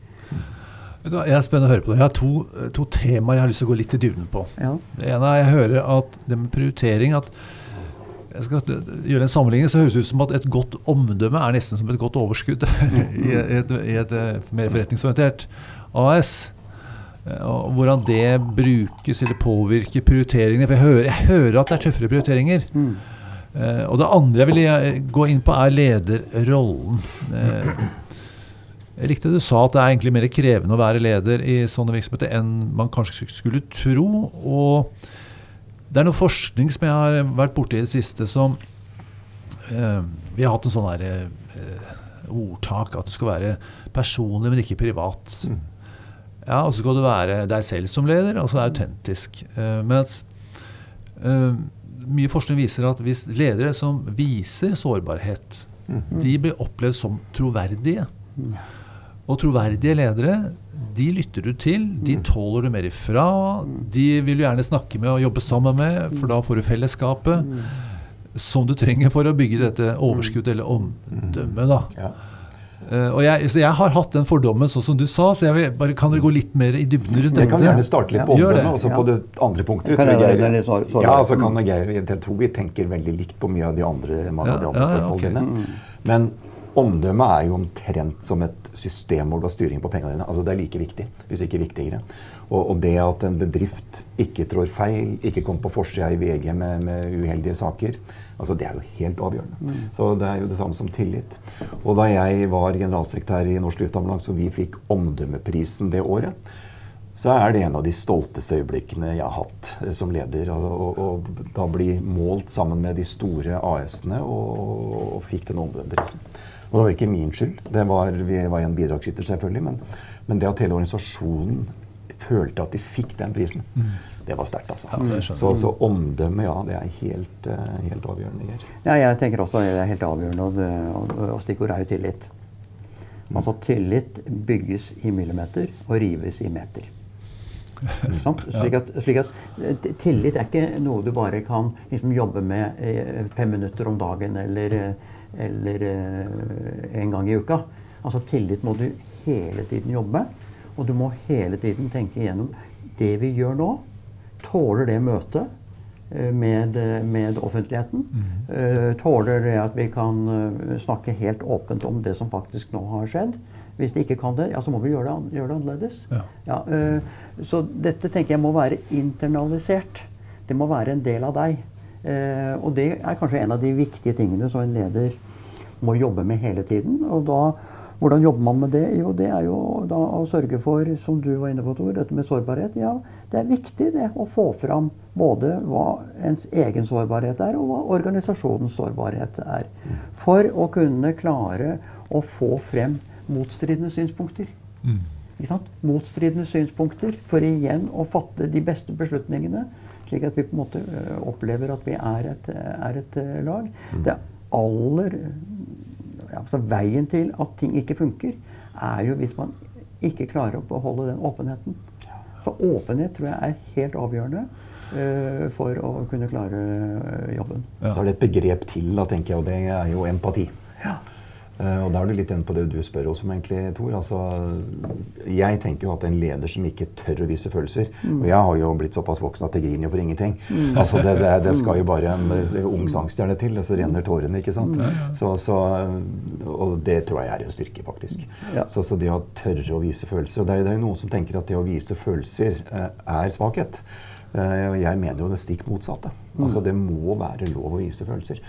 Vet du hva, Jeg er spennende å høre på det. Jeg har to, to temaer jeg har lyst til å gå litt i dybden på. Ja. Det ene er jeg hører at det med prioritering at jeg skal gjøre en sammenligning, så høres det ut som at et godt omdømme er nesten som et godt overskudd i et, i et eh, mer forretningsorientert AS. Eh, Og hvordan det brukes eller påvirker prioriteringene. For jeg hører, jeg hører at det er tøffere prioriteringer. Mm. Eh, og det andre jeg vil gå inn på, er lederrollen. Jeg likte du sa, at det er egentlig mer krevende å være leder i sånne virksomheter enn man kanskje skulle tro. Og det er noe forskning som jeg har vært borti i det siste, som eh, Vi har hatt en sånn derre eh, ordtak at du skal være personlig, men ikke privat. Ja, og så skal du være deg selv som leder, altså autentisk. Eh, mens eh, mye forskning viser at hvis ledere som viser sårbarhet, de blir opplevd som troverdige. Og troverdige ledere, de lytter du til, de tåler du mer ifra. De vil du gjerne snakke med og jobbe sammen med, for da får du fellesskapet som du trenger for å bygge dette overskuddet eller omdømmet. da. Ja. Eh, og jeg, så jeg har hatt den fordommen, sånn som du sa, så jeg vil, bare, kan dere gå litt mer i dybden rundt Jeg kan gjerne starte litt på omdømmet, og så på det andre punktet. Kan jeg jeg? Ja, så kan Geir, jeg tror vi tenker veldig likt på mye av de andre, mange av de andre ja, ja, spørsmålene ok. dine. Men omdømme er jo omtrent som et system hvor du har styring på pengene dine. Altså Det er like viktig, hvis ikke viktigere. Og, og det at en bedrift ikke trår feil, ikke kommer på forsida i VG med, med uheldige saker, altså det er jo helt avgjørende. Så det er jo det samme som tillit. Og da jeg var generalsekretær i Norsk Luftambulanse og vi fikk omdømmeprisen det året, så er det en av de stolteste øyeblikkene jeg har hatt eh, som leder. Og, og, og da bli målt sammen med de store AS-ene og, og fikk den omdømmeprisen. Og det var ikke min skyld. Det var, vi var en bidragsyter, selvfølgelig. Men, men det at hele organisasjonen følte at de fikk den prisen, det var sterkt. altså. Ja, så, så omdømme, ja, det er helt, eh, helt avgjørende. Ja, jeg tenker også det er helt avgjørende, og, og, og stikkordet er jo tillit. Altså Tillit bygges i millimeter og rives i meter. Slik at, slik at eh, Tillit er ikke noe du bare kan liksom, jobbe med eh, fem minutter om dagen eller, eh, eller eh, en gang i uka. Altså Tillit må du hele tiden jobbe. Og du må hele tiden tenke igjennom det vi gjør nå. Tåler det møtet eh, med, med offentligheten? Eh, Tåler det at vi kan snakke helt åpent om det som faktisk nå har skjedd? Hvis de ikke kan det, ja, så må vi gjøre det, gjøre det annerledes. Ja. eh, så dette tenker jeg må være internalisert. Det må være en del av deg. Eh, og det er kanskje en av de viktige tingene som en leder må jobbe med hele tiden. Og da, hvordan jobber man med det? Jo, det er jo da å sørge for, som du var inne på, Tor, dette med sårbarhet. Ja, det er viktig det å få fram både hva ens egen sårbarhet er, og hva organisasjonens sårbarhet er. For å kunne klare å få frem motstridende synspunkter. Ikke sant? Motstridende synspunkter for igjen å fatte de beste beslutningene. Slik at vi på en måte opplever at vi er et, er et lag. lag. Det aller altså Veien til at ting ikke funker, er jo hvis man ikke klarer å beholde den åpenheten. For åpenhet tror jeg er helt avgjørende for å kunne klare jobben. jobben. Så er det et begrep til, da, tenker jeg, og det er jo empati. Ja. Eh, Og da er du litt inne på det du spør oss om, egentlig, Tor. Altså, jeg tenker jo at en leder som ikke tør å vise følelser Og jeg har jo blitt såpass voksen at jeg griner jo for ingenting. Altså, det, det, det skal jo bare en eh, ung sangstjerne til, og så renner tårene, ikke sant. Så, så, og det tror jeg er en styrke, faktisk. Ja. Så, så det å tørre å vise følelser Og det er, det er jo noen som tenker at det å vise følelser eh, er svakhet. Eh, jeg mener jo det stikk motsatte. Altså Det må være lov å vise følelser.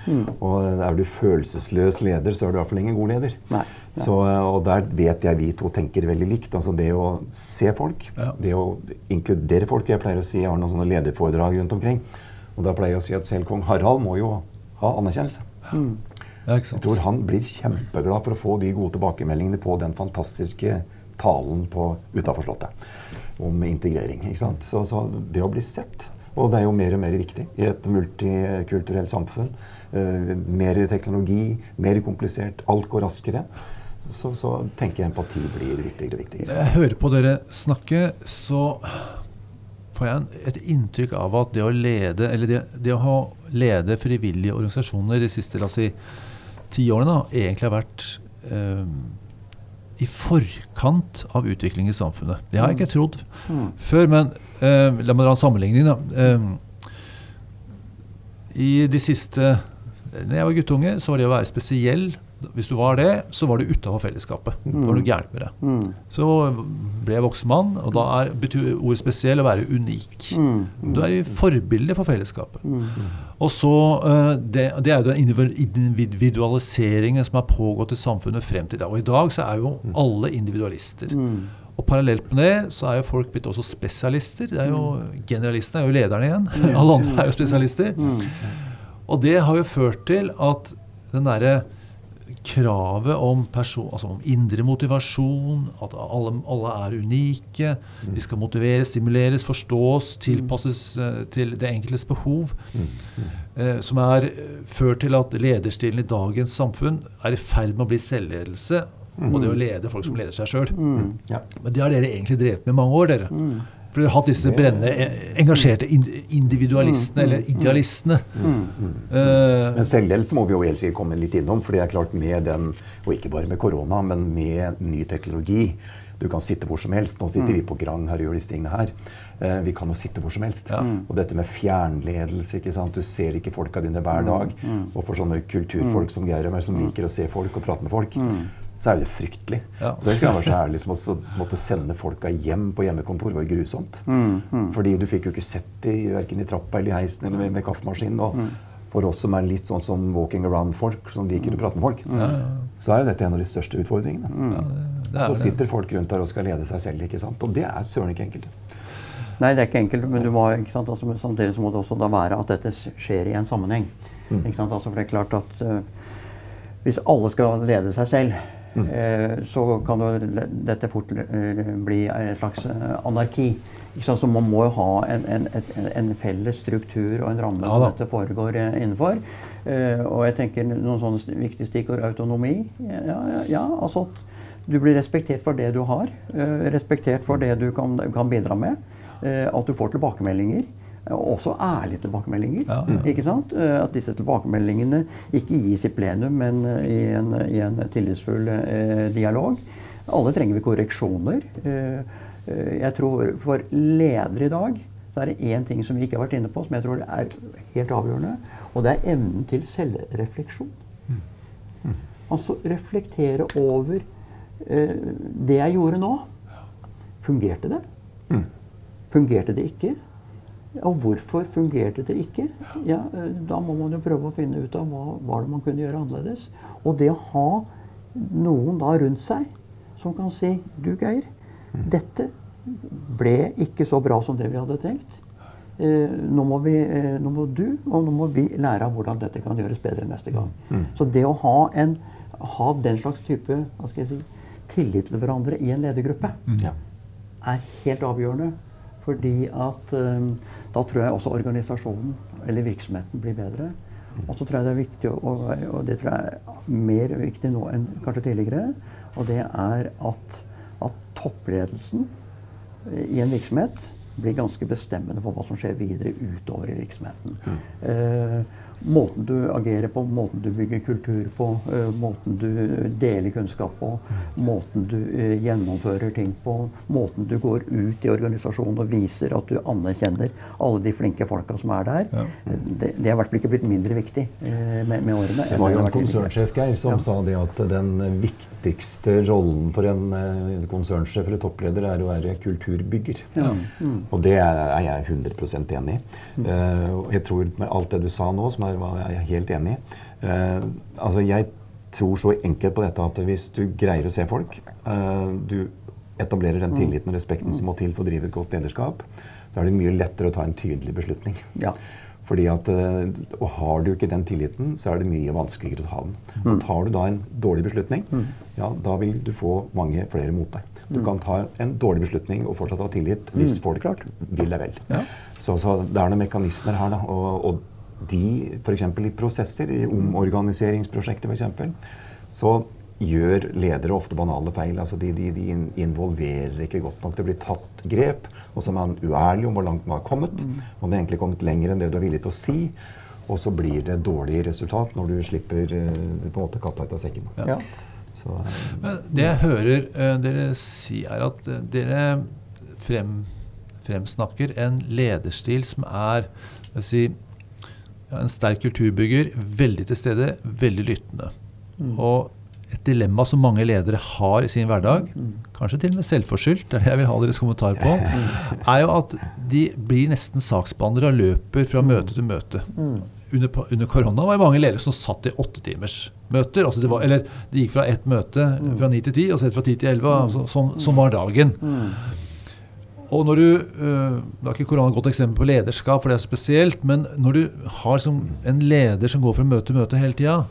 Og er du følelsesløs leder, så er du i hvert fall ingen god leder. Nei, nei. Så, og der vet jeg vi to tenker veldig likt. Altså Det å se folk, Ja. det å inkludere folk. Jeg pleier å si, jeg har noen sånne lederforedrag rundt omkring. Og da pleier jeg å si at selv kong Harald må jo ha anerkjennelse. Ja, ikke Jeg tror han blir kjempeglad for å få de gode tilbakemeldingene på den fantastiske talen på utafor Slottet om integrering. ikke sant? Så, så det å bli sett Og det er jo mer og mer viktig i et multikulturelt samfunn. Eh, mer teknologi, mer komplisert, alt går raskere. Så, så tenker jeg empati blir viktigere og viktigere. Når jeg hører på dere snakke, så får jeg et inntrykk av at det å lede eller det, det å lede frivillige organisasjoner de siste la oss si, ti årene da, egentlig har vært eh, i forkant av utvikling i samfunnet. Det har jeg ikke trodd før, men eh, la meg dra en sammenligning. da. Eh, I de siste Når jeg var guttunge, så var det å være spesiell Hvis du var det, så var du utafor fellesskapet. Det var noe gærent med det. Så ble jeg voksen mann, og da er, betyr ordet spesiell å være unik. Du er forbilde for fellesskapet. Og så, eh, det, det er jo den individualiseringen som har pågått i samfunnet frem til i dag. Og i dag så er jo alle individualister. Og parallelt med det så er jo folk blitt også spesialister. Det er jo, Generalistene er jo lederne igjen. Alle andre er jo spesialister. Og det har jo ført til at den derre kravet om, person, altså om indre motivasjon, at alle, alle er unike, de skal motiveres, stimuleres, forstås, tilpasses eh, til det enkeltes behov, eh, som er eh, ført til at lederstilen i dagens samfunn er i ferd med å bli selvledelse, og det å lede folk som leder seg sjøl. Ja. Men det har dere egentlig drevet med i mange år, dere. For dere har hatt disse brennende, eh, engasjerte individualistene, eller idealistene. Eh, Men selvledelse må vi jo helt sikkert komme litt innom. For det er klart med den, og ikke bare med korona, men med ny teknologi Du kan sitte hvor som helst. Nå sitter vi på Grang her og gjør disse tingene her. Eh, vi kan jo sitte hvor som helst. Og dette med fjernledelse. ikke sant? Du ser ikke folka dine hver dag. Og for sånne kulturfolk som Geir og meg, som liker å se folk og prate med folk, så er jo det fryktelig. Ja. Så jeg skal være så ærlig som å måtte sende folka hjem på hjemmekontor var jo grusomt. Fordi du fikk jo ikke sett dem verken i trappa eller i heisen eller med, med kaffemaskinen. Og for oss som er litt sånn som walking around-folk, som liker å prate med folk, så er jo dette en av de største utfordringene. det det så det. sitter folk rundt der og skal lede seg selv, ikke sant? og det er søren ikke enkelt. Nei, det er ikke enkelt, men du må, ikke sant? Altså, samtidig så må det også da være at dette skjer i en sammenheng. Ikke sant? Altså, for det er klart at uh, hvis alle skal lede seg selv, eh, så kan jo dette fort eh, bli en slags eh, anarki. Så man må jo ha en, en, en felles struktur og en ramme Ja som dette foregår innenfor. Og jeg tenker noen sånne viktige stikkord autonomi. Ja, ja, ja, altså at du blir respektert for det du har. respektert for det du kan, kan bidra med. at du får tilbakemeldinger. Eh, Også ærlige tilbakemeldinger. Ja. Ikke sant? Eh, At disse tilbakemeldingene ikke gis i plenum, men eh, i en, i en tillitsfull eh, dialog. Alle trenger vi korreksjoner. Eh, eh, jeg tror For ledere i dag så er det én ting som vi ikke har vært inne på, som jeg tror er helt avgjørende. Og det er evnen til selvrefleksjon. Altså reflektere over eh, det jeg gjorde nå. Fungerte det? Fungerte det ikke? Og hvorfor fungerte det ikke? Ja, eh, da må man jo prøve å finne ut av hva var det man kunne gjøre annerledes. Og det å ha noen da rundt seg som kan si Du, Geir, dette ble ikke så bra som det vi hadde tenkt. Eh, nå, må vi, eh, nå må du og nå må vi lære av hvordan dette kan gjøres bedre neste gang. Så det å ha, en, ha den slags type si, tillit til hverandre i en ledergruppe mm. er helt avgjørende. Fordi at eh, da tror jeg også organisasjonen eller virksomheten blir bedre. Og så tror jeg det er viktig, og, det tror jeg er mer viktig nå enn kanskje tidligere, og det er at, at toppledelsen i en virksomhet blir ganske bestemmende for hva som skjer videre utover i virksomheten. Eh, måten du agerer på, måten du bygger kultur på, eh, måten du deler kunnskap på, måten du eh, gjennomfører ting på, måten du går ut i organisasjonen og viser at du anerkjenner alle de flinke folka som er der, ja. det, det er i hvert fall ikke blitt mindre viktig eh, med, med årene. Det var jo en konsernsjef Geir, som Ja. sa det at den viktigste rollen for en eh, konsernsjef eller toppleder er å være kulturbygger. Og det er jeg 100% enig i. Eh, jeg tror med alt det du sa nå, som er, var jeg helt enig eh, Altså, jeg tror så enkelt på dette at hvis du greier å se folk, eh, du etablerer den tilliten og respekten som må til for å drive et godt lederskap, så er det mye lettere å ta en tydelig beslutning. Ja. Fordi at, eh, og Har du ikke den tilliten, så er det mye vanskeligere å ta den. Og tar du da en dårlig beslutning, ja, da vil du få mange flere mot deg. Du kan ta en dårlig beslutning og fortsatt ha tillit hvis folk vil deg vel. Så, så det er noen mekanismer her. da, og, og de, f.eks. i prosesser, i omorganiseringsprosjekter f.eks., så gjør ledere ofte banale feil. altså De, de, de involverer ikke godt nok. Det blir tatt grep, og så er man uærlig om hvor langt man har kommet. Man har egentlig kommet lenger enn det du er villig til å si. Og så blir det dårlig resultat når du slipper eh, på en måte katta ut av sekken. Ja. Så, Men det jeg hører eh, dere si, er at eh, dere frem, fremsnakker en lederstil som er jeg si, ja, en sterk kulturbygger, veldig til stede, veldig lyttende. Og et dilemma som mange ledere har i sin hverdag, kanskje til og med selvforskyldt, det er det jeg vil ha deres kommentar på, er jo at de blir nesten saksbehandlere og løper fra møte til møte. Under, under korona var det mange ledere som satt i åttetimersmøter. Altså det var- eller det gikk fra ett møte fra ni til ti, og så ett fra ti til elleve. Altså, sånn, sånn var dagen. Og når du, det Da er ikke korona et godt eksempel på lederskap, for det er spesielt, men når du har en leder som går fra møte til møte hele tida,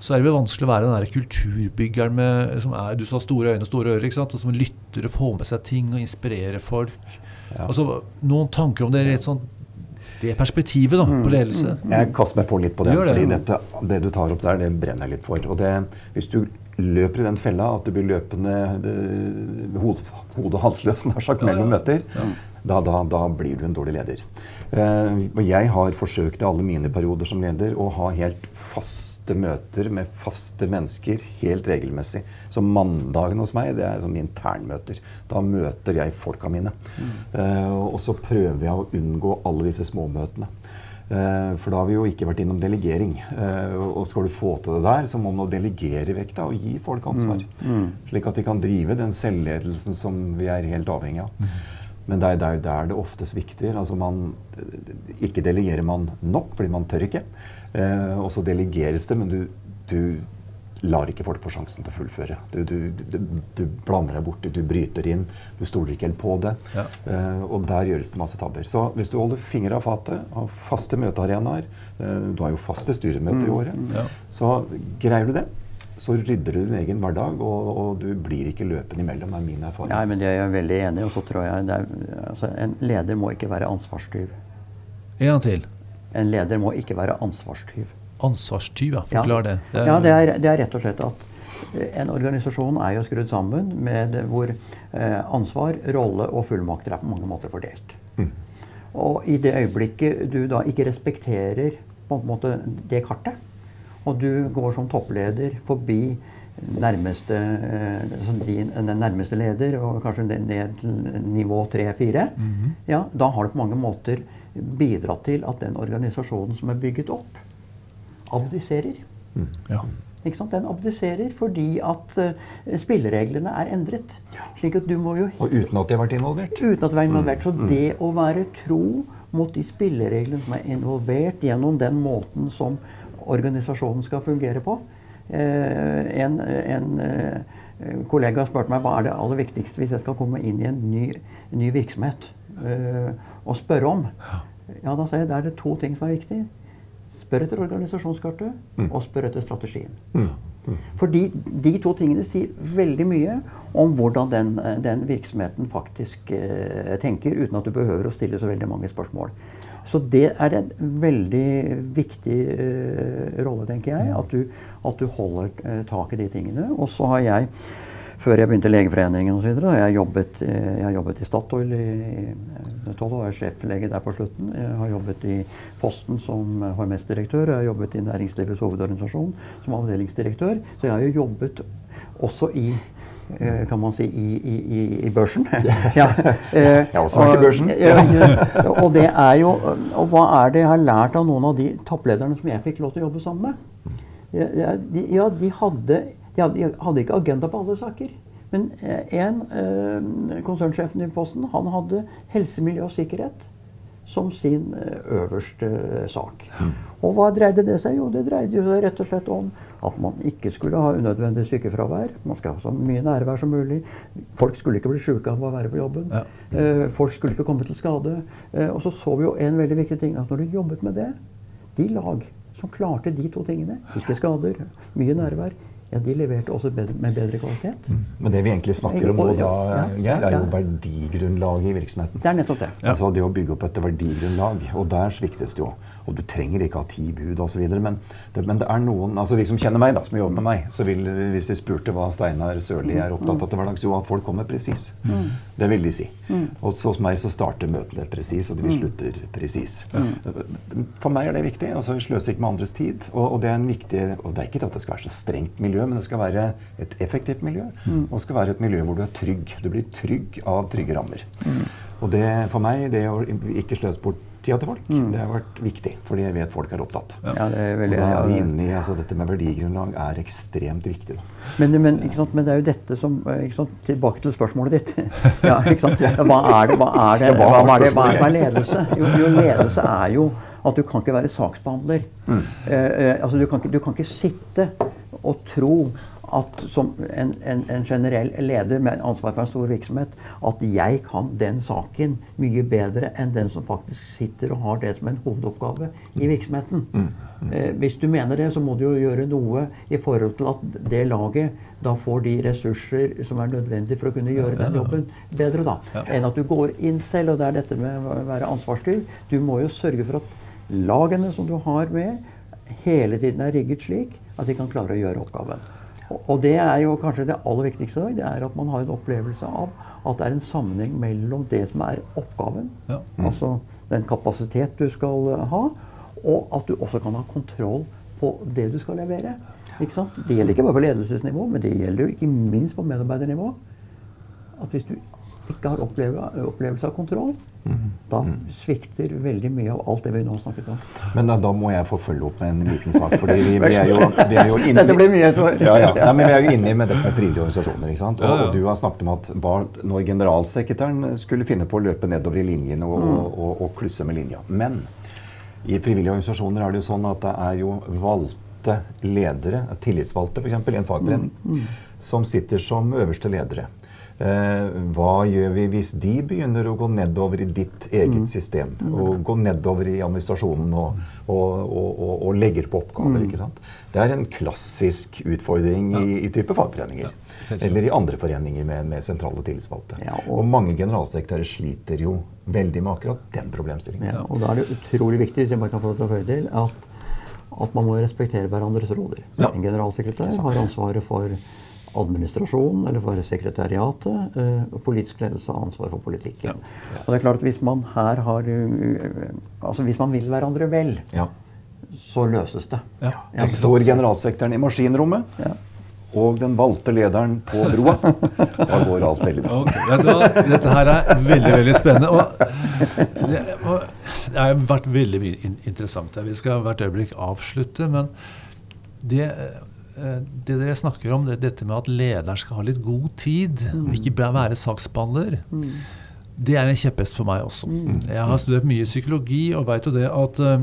så er det vel vanskelig å være den der kulturbyggeren med, som er, du har store øyne og store ører, ikke sant? Og som lytter og får med seg ting og inspirerer folk. Ja. Altså, Noen tanker om det litt sånn, det perspektivet da, på ledelse? Jeg kaster meg på litt på den, Gjør det. fordi dette, det du tar opp der, det brenner jeg litt for. Og det, hvis du løper i den fella at du blir løpende det, hod, hodet halsløs nær sagt, mellom møter, da, da, da blir du en dårlig leder. Eh, og jeg har forsøkt i alle mine perioder som leder å ha helt faste møter med faste mennesker helt regelmessig. Så mandagen hos meg det er som internmøter. Da møter jeg folka mine. Eh, og så prøver jeg å unngå alle disse småmøtene. Eh, For da har vi jo ikke vært innom delegering. Eh, Og skal du få til det der, så må man delegere vekk da, og gi folk ansvar. Slik at de kan drive den selvledelsen som vi er helt avhengig av. Men det er der, der det ofte svikter. Altså man, ikke delegerer man nok, fordi man tør ikke. Eh, og så delegeres det, men du, du lar ikke folk få sjansen til å fullføre. Du, du, du, du blander deg borti, du bryter inn, du stoler ikke helt på det. Ja. Uh, og der gjøres det masse tabber. Så hvis du holder fingra av fatet, har faste møtearenaer, uh, du har jo faste styremøter i året, Ja. så greier du det, så rydder du din egen hverdag, og, og du blir ikke løpende imellom, er min erfaring. Nei, men det er jeg veldig enig i. Og så tror jeg det er, altså, En leder må ikke være ansvarstyv. En gang til. En leder må ikke være ansvarstyv. Ansvarstyv, ja. Forklar det. ja, det er, det er rett og slett at eh, en organisasjon er jo skrudd sammen med hvor eh, ansvar, rolle og fullmakter er på mange måter fordelt. Og i det øyeblikket du da ikke respekterer på en måte det kartet, og du går som toppleder forbi nærmeste, eh, din, den nærmeste leder, og kanskje ned- til nivå 3-4, ja, da har du på mange måter bidratt til at den organisasjonen som er bygget opp, abdiserer. Ja. Ikke sant? Den abdiserer fordi at eh, spillereglene er endret. Slik at du må jo Og uten at de har vært involvert. uten at de har vært involvert. Så det å være tro mot de spillereglene som er involvert gjennom den måten som organisasjonen skal fungere på eh, En, en eh, kollega spurte meg hva er det aller viktigste hvis jeg skal komme inn i en ny, ny virksomhet og spørre om. Ja, da sier jeg det er det to ting som er viktig. Spør etter organisasjonskartet, og spør etter strategien. Fordi de to tingene sier veldig mye om hvordan den, den virksomheten faktisk eh, tenker, uten at du behøver å stille så veldig mange spørsmål. Så det er en veldig viktig eh, rolle, tenker jeg, at du, at du holder eh, tak i de tingene. Og så har jeg, før jeg begynte i Legeforeningen osv., jeg jobbet, eh, jeg har jobbet i Statoil i tolv år, jeg er sjeflege der på slutten. Jeg har jobbet i Posten som HMS-direktør, jeg har jobbet i Næringslivets hovedorganisasjon som avdelingsdirektør. Så jeg har jo jobbet også i eh, kan man si, i, i, i, børsen. ja, eh, Jeg har også vært i børsen. og- det er jo Og hva er det jeg har lært av noen av de topplederne som jeg fikk lov til å jobbe sammen med? Ja, de, ja, de, hadde, de, hadde, de hadde ikke agenda på alle saker. Men eh, en, eh, konsernsjefen i Posten, han hadde helse, miljø og sikkerhet som sin eh, øverste sak. Og hva dreide det seg? Jo, det dreide seg rett og slett om at man ikke skulle ha unødvendig sykefravær. Man skal ha så mye nærvær som mulig. Folk skulle ikke bli sjuke av å være på jobben. Ja. Folk skulle ikke komme til skade. Og så så vi jo en veldig viktig ting, at når du jobbet med det, de lag som klarte de to tingene, ikke skader, mye nærvær, ja, de leverte også bedre, med bedre kvalitet. Men det vi egentlig snakker om nå, da, Ja, er jo ja. verdigrunnlaget i virksomheten. Det er nettopp det. Altså det å bygge opp et verdigrunnlag. Og der sviktes det jo. Og du trenger ikke ha ti bud osv. Men, det- men det er noen altså de som kjenner meg, da, som jobber med meg, så vil, hvis de spurte hva Steinar Sørli er opptatt av til hverdags, jo at folk kommer presis. Det vil de si. Og så hos meg så starter møtene presis, og de slutter presis. For meg er det viktig. altså Vi sløser ikke med andres tid. Og, og det er en viktig Og det er ikke at det skal være så strengt miljø, miljø, men det skal være et effektivt miljø. Og det skal være et miljø hvor du er trygg. Du blir trygg av trygge rammer. Og det for meg, det å ikke sløse bort tida til folk, det har vært viktig. Fordi jeg vet folk er opptatt. Ja, det er Og da er vi inne i altså, Dette med verdigrunnlag er ekstremt viktig. Da. Men, men, ikke sant? men det er jo dette som eh, ikke sant? Tilbake til spørsmålet ditt. Ja, ikke sant? Hva er det, hva er det, hva er det, hva er, det, hva er ledelse? Jo, jo, ledelse er jo at du kan ikke være saksbehandler. Mm. Eh, eh, altså du, kan ikke, du kan ikke sitte og tro at som en, en, en generell leder med ansvar for en stor virksomhet, at jeg kan den saken mye bedre enn den som faktisk sitter og har det som en hovedoppgave i virksomheten. Eh, hvis du mener det, så må du jo gjøre noe i forhold til at det laget da får de ressurser som er nødvendige for å kunne gjøre den jobben bedre. da, Enn at du går inn selv. Og det er dette med å være ansvarsstyr. Du må jo sørge for at lagene som du har med, hele tiden er rigget slik at de kan klare å gjøre oppgaven. Og- det er jo kanskje det aller viktigste i dag. Det er at man har en opplevelse av at det er en sammenheng mellom det som er oppgaven, Ja. altså den kapasitet du skal eh, ha, og at du også kan ha kontroll på det du skal levere. Ikke sant? Det gjelder ikke bare på ledelsesnivå, men det gjelder jo ikke minst på medarbeidernivå. At hvis du ikke har opplevelse av kontroll, da svikter veldig mye av alt det vi nå snakket om. Men da, da må jeg få følge opp med en liten sak. fordi vi, vi, er, jo, vi er jo inne Dette blir mye ja, ja. Nei, men Vi er jo inne med dette med frivillige organisasjoner. ikke sant? Og, og du har snakket om at hva, når generalsekretæren skulle finne på å løpe nedover i linjen og, og, og, og klusse med linja. Men i frivillige organisasjoner er det jo sånn at det er jo valgte ledere, tillitsvalgte f.eks. i en fagforening, som sitter som øverste ledere. Eh, hva gjør vi hvis de begynner å gå nedover i ditt eget system? Og gå nedover i administrasjonen og, og, og, og, legger på oppgaver? ikke sant? Det er en klassisk utfordring i, i type fagforeninger. Eller i andre foreninger med, med sentrale tillitsvalgte. Og- mange generalsekretærer sliter jo veldig med akkurat den problemstillingen. Ja, og da er det utrolig viktig hvis jeg bare kan få det til å føye til, at, at man må respektere hverandres roller. Ja. En generalsekretær har ansvaret for administrasjon eller for sekretariatet. eh, og politisk ledelse har ansvar for politikken. Og det er klart at Hvis man her har uh, altså hvis man vil hverandre vel, Ja. så løses det. Ja. Ja, Det står generalsekretæren i maskinrommet, Ja. og den valgte lederen på broa. Da går alt veldig bra. Okay, vet du hva? Dette her er veldig veldig spennende. Og det, og det har vært veldig mye interessant. her. Vi skal hvert øyeblikk avslutte. Men det, eh, det dere snakker om, det, dette med at lederen skal ha litt god tid, og ikke være saksbehandler, det er en kjepphest for meg også. Jeg har studert mye psykologi og veit jo det at uh,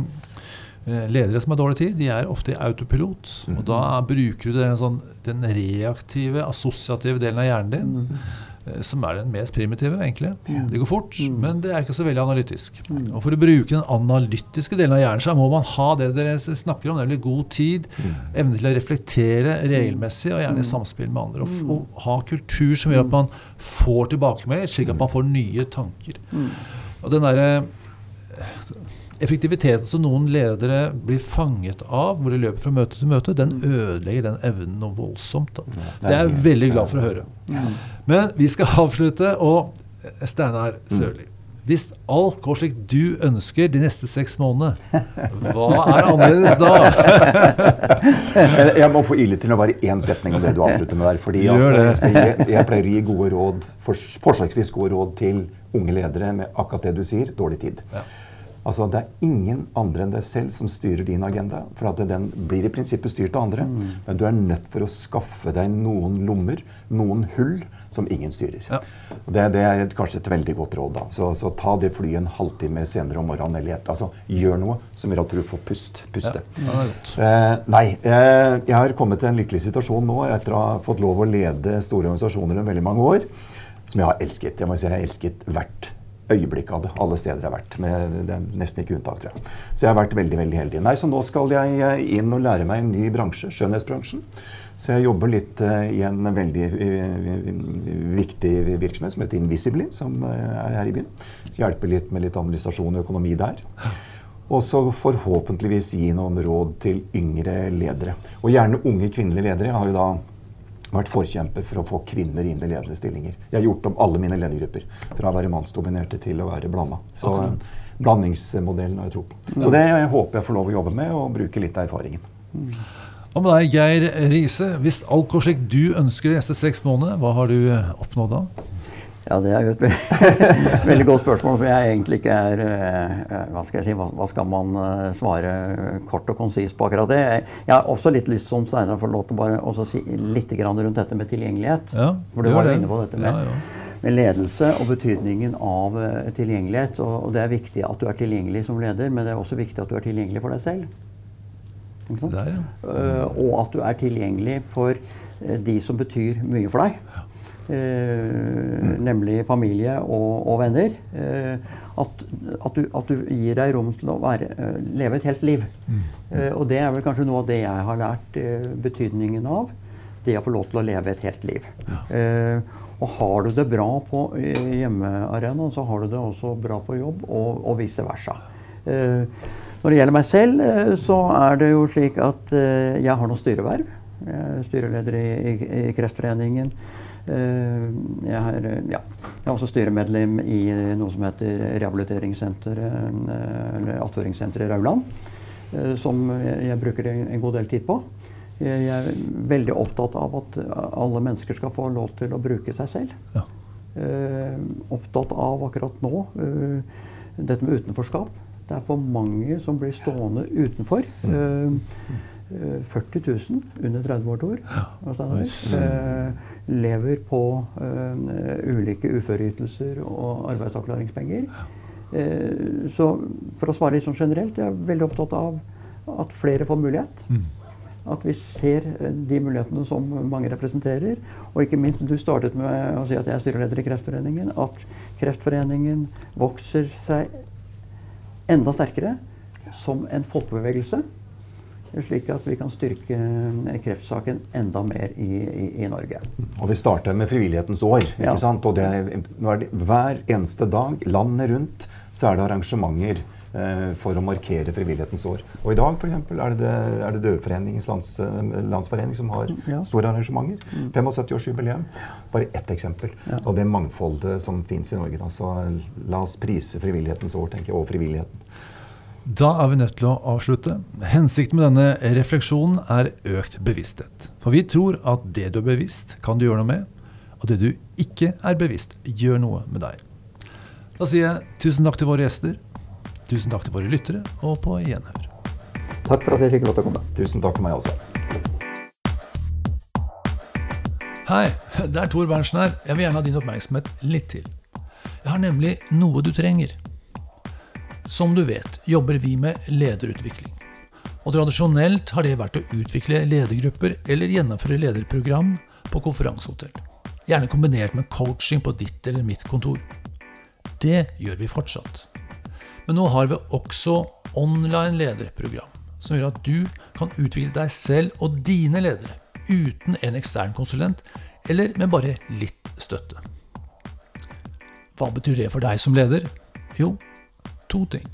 Ledere som har dårlig tid, de er ofte i autopilot. Og da bruker du den, sånn, den reaktive, assosiative delen av hjernen din, eh, som er den mest primitive, egentlig. Det går fort, men det er ikke så veldig analytisk. Og for å bruke den analytiske delen av hjernen, så må man ha det dere snakker om, nemlig god tid, evne til å reflektere regelmessig, og gjerne i samspill med andre. Og, og ha kultur som gjør at man får tilbakemelding, slik at man får nye tanker. Og den derre effektiviteten som noen ledere blir fanget av, hvor de løper fra møte til møte, den ødelegger den evnen noe voldsomt. Da. Det er jeg veldig glad for å høre. Men vi skal avslutte, og eh, Steinar Sørli. Hvis alt går slik du ønsker de neste seks månedene, hva er annerledes da? Jeg må få ille til å være én setning om det du avslutter med der. fordi at jeg, jeg pleier å gi gode råd, forsøksvis gode råd til unge ledere med akkurat det du sier dårlig tid. Altså, Det er ingen andre enn deg selv som styrer din agenda. For at den blir i prinsippet styrt av andre. Men du er nødt for å skaffe deg noen lommer, noen hull, som ingen styrer. Ja. Det, det er kanskje et veldig godt råd. da. Så, så ta det flyet en halvtime senere om morgenen. eller et, altså, Gjør noe som gjør at du får pust, puste. Ja. Eh, nei, eh, jeg har kommet til en lykkelig situasjon nå etter å ha fått lov å lede store organisasjoner i veldig mange år. Som jeg har elsket. Jeg må si jeg har elsket hvert øyeblikk av det. Alle steder jeg har vært. Med, det er nesten ikke unntak, tror jeg. Så jeg har vært veldig veldig heldig. Nei, Så nå skal jeg eh, inn og lære meg en ny bransje, skjønnhetsbransjen. Så jeg jobber litt eh, i en veldig eh, viktig virksomhet som heter Invisibly, som er her i byen. Så hjelper litt med litt administrasjon og økonomi der. Og så forhåpentligvis gi noen råd til yngre ledere. Og gjerne unge kvinnelige ledere. Jeg har jo da vært forkjemper for å få kvinner inn i ledende stillinger. Jeg har gjort om alle mine ledergrupper fra å være mannsdominerte til å være blanda. Så eh, blandingsmodellen har jeg tro på. Så det jeg håper jeg får lov å jobbe med, og bruke litt av erfaringen. Hva med deg, Geir Riise? Hvis alt går slik du ønsker de neste seks månedene, hva har du oppnådd da? Ja, Det er jo et veldig godt spørsmål, for jeg egentlig ikke er eh, Hva skal jeg si, hva, skal man eh, svare kort og konsist på akkurat det? Jeg har også litt lyst, som Steinar, får lov til bare å si litt rundt dette med tilgjengelighet. Ja, for du var jo inne på dette med, ja, ja. med, ledelse og betydningen av tilgjengelighet. Og, og, det er viktig at du er tilgjengelig som leder, men det er også viktig at du er tilgjengelig for deg selv. Der, ja. Uh, og at du er tilgjengelig for de som betyr mye for deg. Eh, nemlig familie og, og venner. Eh, at, at, du, at, du, gir deg rom til å være, eh, leve et helt liv. Mm. og det er vel kanskje noe av det jeg har lært betydningen av. Det å få lov til å leve et helt liv. Ja. og har du det bra på hjemmearenaen, så har du det også bra på jobb, og, og vice versa. når det gjelder meg selv, så er det jo slik at jeg har noen styreverv. Jeg er styreleder i, i, i Kreftforeningen. Eh, jeg er, eh, ja, jeg er også styremedlem i noe som heter Rehabiliteringssenteret, eh, eller Attføringssenteret Rauland. Som jeg bruker en god del tid på. Jeg er veldig opptatt av at alle mennesker skal få lov til å bruke seg selv. Ja. opptatt av akkurat nå dette med utenforskap. Det er for mange som blir stående utenfor. Mm. 40 000 under 30 år, Tor. Ja. Eh, lever på eh, ulike uføreytelser og arbeidsavklaringspenger. Eh, så for å svare litt sånn generelt, jeg er veldig opptatt av at flere får mulighet. Mm. At vi ser de mulighetene som mange representerer. Og ikke minst, du startet med å si at jeg er styreleder i Kreftforeningen. At Kreftforeningen vokser seg enda sterkere som en folkebevegelse slik at vi kan styrke eh, kreftsaken enda mer i, i, i Norge. Og Vi starter med frivillighetens år. ikke ja. sant? Og det, det, Hver eneste dag landet rundt så er det arrangementer eh, for å markere frivillighetens år. Og I dag for eksempel, er det, er det Døveforeningens lands, landsforening som har ja. store arrangementer. Mm. 75-årsjubileum. Bare ett eksempel ja. av det mangfoldet som fins i Norge. Da. Så la oss prise frivillighetens år tenker jeg, og frivilligheten. Da er vi nødt til å avslutte. Hensikten med denne refleksjonen er økt bevissthet. For vi tror at det du er bevisst, kan du gjøre noe med. Og det du ikke er bevisst, gjør noe med deg. Da sier jeg tusen takk til våre gjester. Tusen takk til våre lyttere, og på gjenhør. Takk for at jeg fikk lov til å komme. Tusen takk for meg også. Hei, det er Tor Berntsen her. Jeg vil gjerne ha din oppmerksomhet litt til. Jeg har nemlig noe du trenger. Som du vet, jobber vi med lederutvikling. Og tradisjonelt har det vært å utvikle ledergrupper eller gjennomføre lederprogram på konferansehotell. Gjerne kombinert med coaching på ditt eller mitt kontor. Det gjør vi fortsatt. Men nå har vi også online lederprogram, som gjør at du kan utvikle deg selv og dine ledere uten en ekstern konsulent, eller med bare litt støtte. Hva betyr det for deg som leder? Jo, to ting.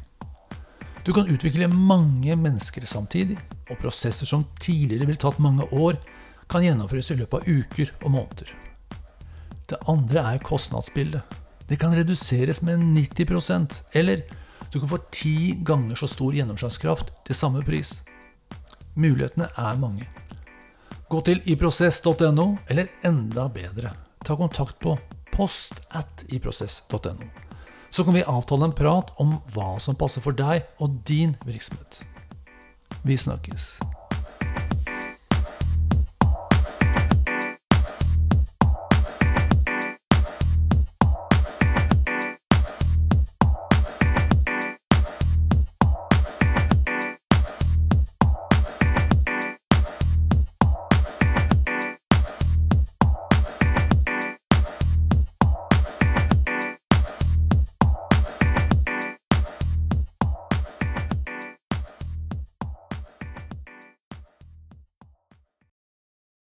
Du kan utvikle mange mennesker samtidig, og prosesser som tidligere ville tatt mange år, kan gjennomføres i løpet av uker og måneder. Det andre er kostnadsbildet. Det kan reduseres med 90% eller du kan få ti ganger så stor gjennomslagskraft til samme pris. Mulighetene er mange. Gå til iprosess.no, eller enda bedre, ta kontakt på post at iprosess.no så kan vi avtale en prat om hva som passer for deg og din virksomhet. Vi snakkes.